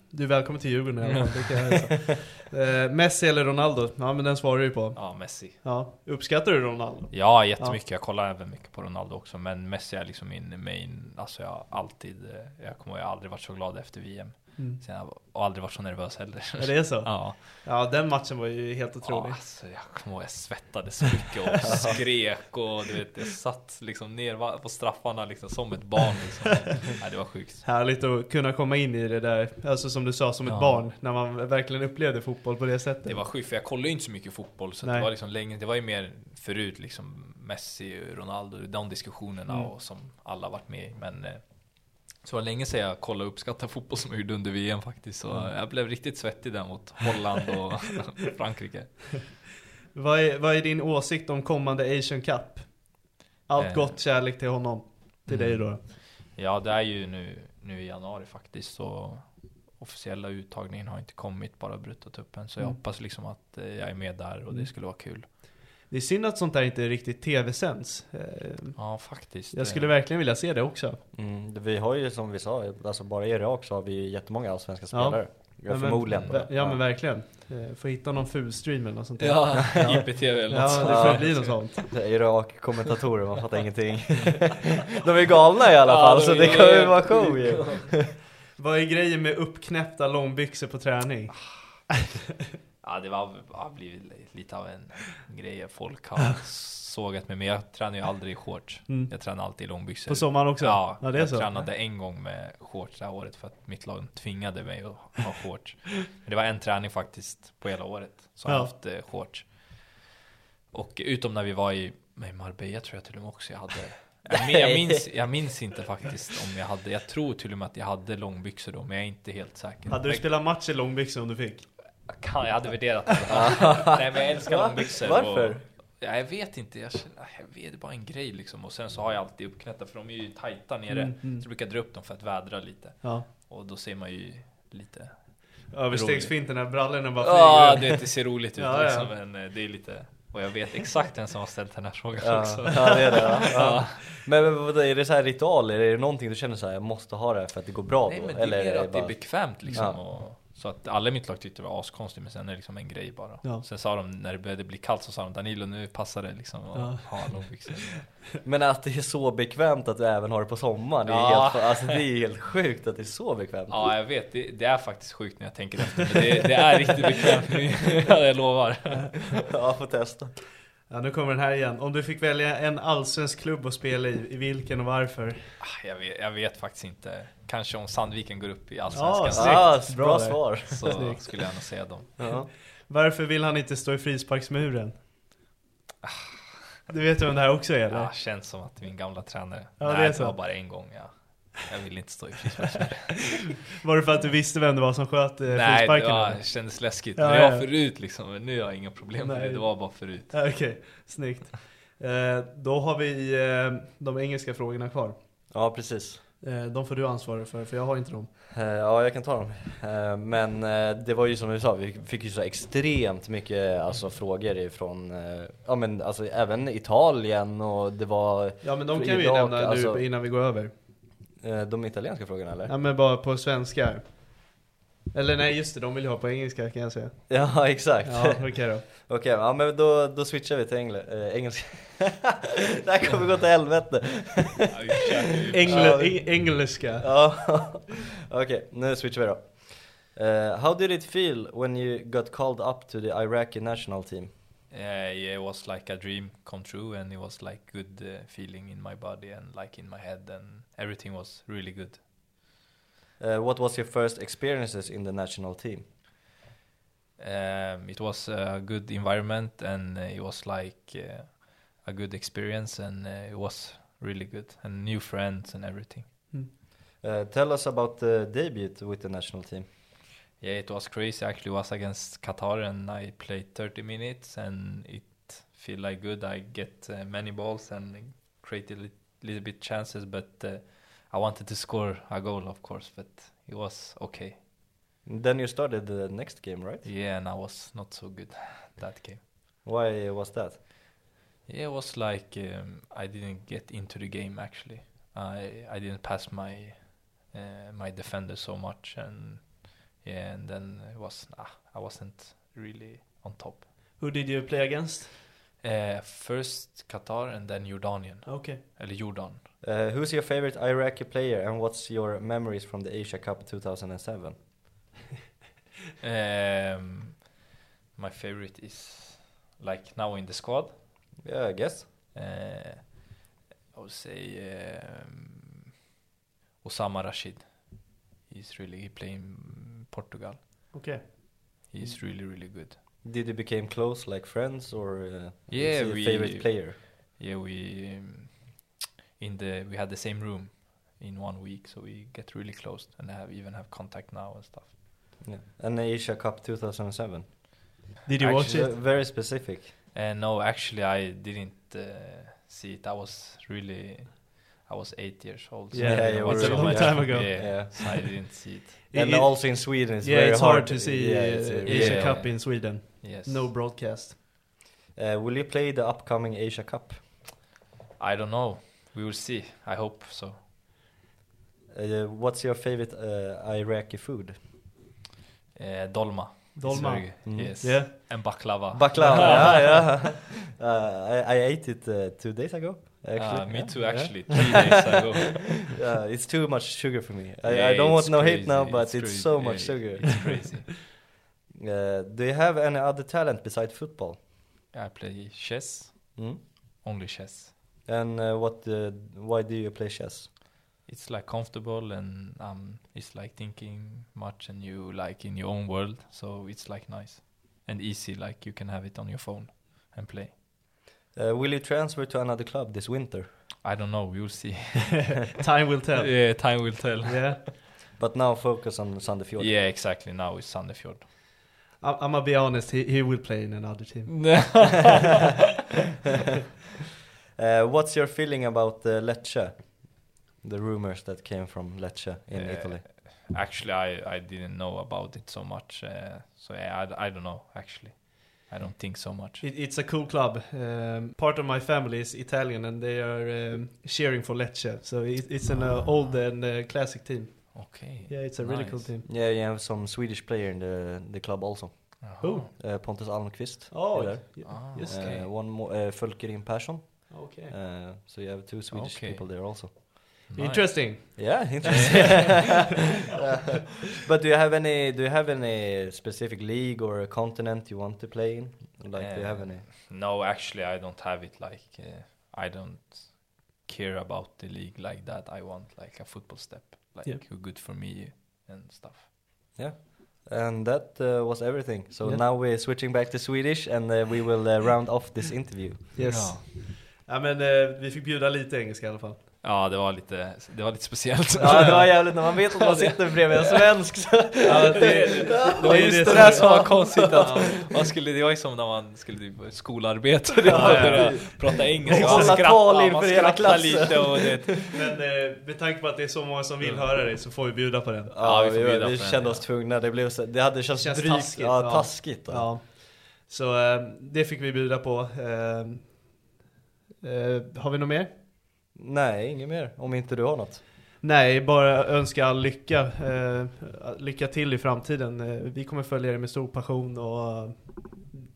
Du är välkommen till Djurgården i alla fall. Eh, Messi eller Ronaldo? Ja men den svarar du ju på. Ja, Messi. Ja. Uppskattar du Ronaldo? Ja, jättemycket. Jag kollar även mycket på Ronaldo också. Men Messi är liksom min main. Alltså jag har alltid, eh, jag kommer jag aldrig varit så glad efter VM. Mm. Sen jag, aldrig varit så nervös heller. Är det så? Ja. Ja den matchen var ju helt Ja, otrolig. alltså, jag kommer ihåg jag svettades så mycket och skrek och du vet, jag satt liksom ner på straffarna liksom som ett barn liksom. Nej, det var sjukt. Härligt att kunna komma in i det där, alltså som du sa, som ett Ja. barn. När man verkligen upplevde fotboll på det sättet. Det var sjukt för jag kollade ju inte så mycket fotboll så det var liksom länge, det var ju mer förut liksom Messi, Ronaldo, de diskussionerna Mm. och som alla varit med i. Men eh, så var länge sedan jag kollade och uppskattade fotboll som jag gjorde under VM faktiskt. Så Mm. jag blev riktigt svettig där mot Holland och Frankrike. Vad är, vad är din åsikt om kommande Asian Cup? Allt Eh. gott, kärlek till honom. Till dig Mm. då. Ja, det är ju nu, nu i januari faktiskt så officiella uttagningen har inte kommit, bara brutit upp än. Så jag Mm. hoppas liksom att eh, jag är med där och det skulle vara kul. Det är synd att sånt där inte är riktigt tv-sänds. Eh, Ja, faktiskt. Jag skulle verkligen vilja se det också. Mm, vi har ju som vi sa, alltså bara i Irak så har vi jättemånga allsvenska Ja. spelare. Ja, men- förmodligen. Ja men verkligen. Eh, Får hitta någon fulstream eller något sånt där. Ja, IPTV eller något Ja, sånt. det får Ja. bli något sånt. Det är Irak-kommentatorer, man fattar ingenting. De är galna i alla Ja, fall, de så det kommer vara show ju. Vad är grejen med uppknäppta långbyxor på träning? Ja, det var, har blivit lite av en grej. Folk har sågat mig, men jag tränar ju aldrig i shorts. Mm. Jag tränar alltid i långbyxor. På sommaren också? Ja, Ja, det är jag så. tränade en gång med shorts det här året för att mitt lag tvingade mig att ha shorts. Men det var en träning faktiskt på hela året som jag Ja. haft eh, shorts. Och utom när vi var i, i Marbella tror jag till och med också jag hade jag, min, jag, minns, jag minns inte faktiskt om jag hade, jag tror till och med att jag hade långbyxor då, men jag är inte helt säker. Hade du spelat match i långbyxor om du fick? Jag kan- jag hade värderat det. Nej men jag älskar långbyxor. Varför? Och, ja, jag vet inte, jag, känner, jag vet, det är bara en grej liksom. Och sen så har jag alltid uppknäppta för de är ju tajta nere. Mm, mm. Så jag brukar dra upp dem för att vädra lite. Ja. Och då ser man ju lite... Överstegsfinten när brallorna bara Ja, flyger det, ut. det ser roligt ut Ja, ja. liksom. Men eh, det är lite... Och jag vet exakt vem som har ställt den här frågan Ja, också. ja det är det ja. Ja. ja. Men, men är det så här ritualer? Är det någonting du känner så här, jag måste ha det här för att det går bra Nej då? men det är mer att det bara- är bekvämt liksom. Ja. Och, så att alla i mitt lag tyckte det var askonstigt men sen är det liksom en grej bara. Ja. Sen sa de när det började bli kallt så sa de Danilo nu passar det liksom att Ja. ha långbyxor. Men att det är så bekvämt att du även har det på sommaren, det är, Ja. helt, alltså, det är helt sjukt att det är så bekvämt. Ja jag vet, det, det är faktiskt sjukt när jag tänker efter. Men det, det är riktigt bekvämt jag lovar. Ja, får testa. Ja, nu kommer den här igen. Om du fick välja en allsvensk klubb att spela i, i vilken och varför? Ah, Jag vet, jag vet faktiskt inte. Kanske om Sandviken går upp i Ja, Allsvenskan snyggt. Ah, Bra bra, svar. så Snyggt. skulle jag nog säga dem. Ja. Varför vill han inte stå i frisparksmuren? Du vet vem det här också är eller? Ja, känns som att min gamla tränare. Ja, det är Nej, det så. var bara en gång. Ja. Jag vill inte stå i frisparksmuren. Var det för att du visste vem det var som sköt eh, Nej, det frisparken? var, eller? kändes läskigt. Ja, det ja. var förut liksom. Men nu har jag inga problem med Nej. det. Det var bara förut. Okej, snyggt. Eh, då har vi eh, de engelska frågorna kvar. ja, precis. Eh, de får du ansvara för, för jag har inte dem. Eh, Ja, jag kan ta dem. Eh, Men eh, det var ju som du sa, vi fick ju så extremt mycket alltså, frågor ifrån, eh, ja men alltså även Italien och det var Ja men de kan vi Irak, nämna alltså- nu innan vi går över. Eh, de italienska frågorna eller? Ja men bara på svenska. Eller nej just det, de vill ju ha på engelska kan jag säga. Ja, exakt. Ja okej då. Okej, ja men då, då switchar vi till engl eh, engelska. det här kommer gå till helvete. Ja, vi försöker ju- Engle, eng- engelska. Ja, okej, nu switchar vi då. Eh, how did it feel when you got called up to the Iraqi national team? Uh, yeah, it was like a dream come true, and it was like good uh, feeling in my body and like in my head, and everything was really good. Uh, what was your first experiences in the national team? Um, it was a good environment, and uh, it was like uh, a good experience, and uh, it was really good, and new friends and everything. Uh, Uh, tell us about the debut with the national team. Yeah, it was crazy. Actually, it was against Qatar, and I played 30 minutes, and it feel like good. I get uh, many balls and created a li- little bit chances, but uh, I wanted to score a goal, of course, but it was okay. Then you started the next game, right? Yeah, and I was not so good that game. Why was that? Yeah, it was like um, I didn't get into the game actually. I I didn't pass my uh, my defender so much, and yeah, and then it was nah, I wasn't really on top. Who did you play against? Uh, first Qatar and then Jordanian, Okay. eller Jordan. Uh, who's your favorite Iraqi player and what's your memories from the Asia Cup 2007? Um, my favorite is like now in the squad. Yeah, I guess. Uh, I would say um, Osama Rashid. He's really he play in Portugal. Okay. He's really really good. Did you become close, like friends, or uh, Yeah, is he a we- favorite player? Yeah, we um, in the we had the same room in one week, so we get really close and have even have contact now and stuff. Yeah. And the Asia Cup 2007. Did you watch it? Uh, very specific. And no, actually, I didn't uh, see it. I was really, I was eight years old. Yeah, Yeah, I you was a long much- time ago. Yeah, Yeah. so I didn't see it. and It- also in Sweden, it's yeah, very it's hard, to see Yeah, uh, it's, uh, Asia Yeah. Cup in Sweden. Yes. No broadcast. Uh, will you play the upcoming Asia Cup? I don't know. We will see. I hope so. Uh, what's your favorite uh, Iraqi food? Uh, dolma. Dolma. Mm. Yes. Yeah. And baklava. Baklava, yeah, yeah. Uh, I, I ate it uh, two days ago. Actually, Ah, me Yeah, too. yeah. Actually, three days ago. Yeah, it's too much sugar for me. I, Yeah, I don't want it's no hate now, but it's, crazy. so Yeah, much sugar. It's crazy. Uh, do you have any other talent besides football? I play chess. Mm? Only chess. And uh, what? Uh, why do you play chess? It's like comfortable and um, it's like thinking much and you like in your own world. So it's like nice and easy. Like you can have it on your phone and play. Uh, will you transfer to another club this winter? I don't know. We will see. Time will tell. yeah, time will tell. Yeah. But now focus on Sandefjord. Yeah, exactly. Now it's Sandefjord. I- I'm gonna be honest. He, he will play in another team. Uh, what's your feeling about uh, Lecce? The rumors that came from Lecce in Uh, Italy. Actually, I, I didn't know about it so much. Uh, so yeah, I, I don't know. Actually, I don't think so much. It, it's a cool club. Um, part of my family is Italian, and they are um, cheering for Lecce. So it, it's an uh, old and uh, classic team. Okay. Yeah, it's a really cool team. Yeah, you have some Swedish player in the the club also. Who? Uh, Pontus Almqvist. Oh, is there. yeah. Ah, Yes. okay. Uh, one more, uh, Folkerin Persson. Okay. Uh, so you have two Swedish Okay. people there also. Nice. Interesting. Yeah, interesting. Uh, but do you have any? Do you have any specific league or a continent you want to play in? Like, do you have Uh, any? No, actually, I don't have it. Like, uh, I don't care about the league like that. I want like a football step, like Yeah. who good for me and stuff. Yeah. And that uh, was everything. So Yeah. now we're switching back to Swedish, and uh, we will uh, round off this interview. Yes. Ja. Ja, men eh, vi fick bjuda lite engelska i alla fall. Ja, det var lite, det var lite speciellt. Ja, det var jävligt när man vet att man sitter bredvid en svensk. Så. Ja, det, det var är just det där som var konstigt att man skulle, det var ju som när man skulle typ skolarbeta och det Ja, ja. prata engelska, man tal inför man hela klassen. lite och det, Men eh, med tanke på att det är så många som vill höra dig så får vi bjuda på den. Ja, vi vi, vi den, kände oss tvungna. Det, blev så, det hade känts Känns drygt. taskigt, ja, taskigt. Ja. Ja. Så eh, det fick vi bjuda på. Eh, eh, har vi något mer? Nej, inget mer. Om inte du har något. Nej, bara önska all lycka. Eh, lycka till i framtiden. Eh, vi kommer följa er med stor passion och eh,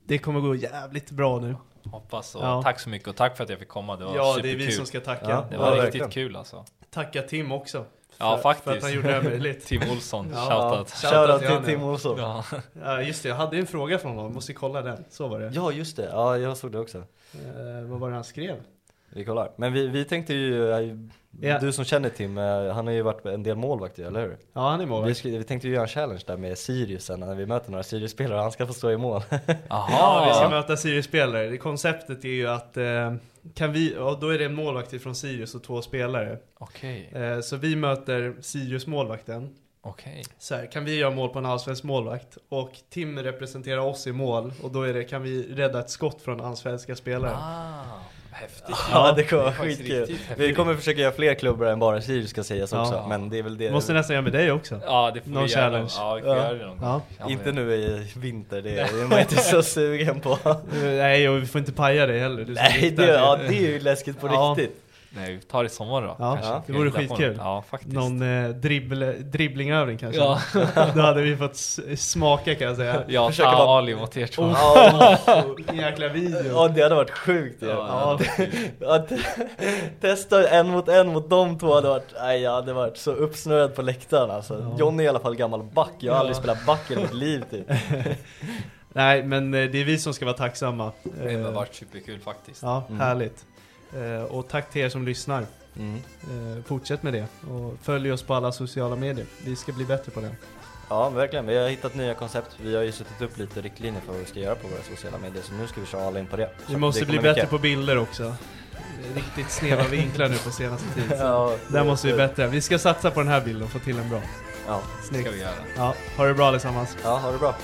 det kommer gå jävligt bra nu. hoppas och Ja. tack så mycket och tack för att jag fick komma, det var Ja, det är superkul. vi som ska tacka. Ja. Det Ja, var riktigt verkligen. kul alltså. Tacka Tim också. Ja, för, faktiskt. För att han gjorde det här möjligt. Tim Olsson, Ja. shoutout. Shoutout till Tim ja. Olsson. Ja. Ja, just det. Jag hade en fråga från honom. Måste kolla den. Så var det. Ja, just det. Ja, jag såg det också. Eh, vad var det han skrev? Vi kollar. Men vi, vi tänkte ju, eh, Ja. du som känner Tim, eh, han har ju varit en del målvakt eller hur? Ja, han är Vi, målvakt. sk- vi tänkte ju göra en challenge där med Sirius sen när vi möter några Sirius-spelare, han ska få stå i mål. Ja, vi ska Jaha. möta Sirius-spelare. Konceptet är ju att eh, kan vi, ja, då är det en målvakt från Sirius och två spelare. Okej, Eh, så vi möter Sirius målvakten. okej. Så här, kan vi göra mål på en allsvensk målvakt? Och Tim representerar oss i mål. Och då är det, kan vi rädda ett skott från allsvenska spelare. Ah, häftigt. Ja, det kommer vara skitkul. Vi kommer försöka göra fler klubbar än bara Sirius ska sägas Ja. också, men det är väl det. Måste nästan göra med dig också. Ja, det får Någon vi göra. challenge. Ja, vi får Ja. göra det någon Ja. gång. Ja, Inte nu i vinter, det är man inte så sugen på. Nej, och vi får inte paja dig heller. Du Nej, det, ja, det är ju läskigt på Ja. riktigt. Nej, vi tar det i sommar då. Ja, kanske. det vore skitkul. Ja, faktiskt. Någon eh, dribbl, dribblingövning kanske. Ja. Då hade vi fått smaka kan jag säga. Jag Försöka vara- Ali mot er två. Ja, En jäkla video. ja, det hade varit sjukt ju. Ja, Ja, att testa en mot en mot de två hade varit, nej jag hade varit så uppsnurrad på läktaren alltså. John är i alla fall gammal back, jag har aldrig spelat back i mitt liv typ. Nej, men eh, det är vi som ska vara tacksamma. Det Eh, har varit superkul faktiskt. Ja, Mm. härligt. Eh, och tack till er som lyssnar. Mm. Eh, fortsätt med det. Och följ oss på alla sociala medier. Vi ska bli bättre på det. Ja verkligen, vi har hittat nya koncept. Vi har ju suttit upp lite riktlinjer för vad vi ska göra på våra sociala medier, så nu ska vi köra alla in på det. Vi måste det bli bättre mycket. på bilder också. Riktigt sneda vinklar nu på senaste tiden. Ja, Där måste vi bättre. Vi ska satsa på den här bilden och få till en bra. Ja, Snyggt. ska vi göra. Ja, ha det bra allesammans. ja ha det bra.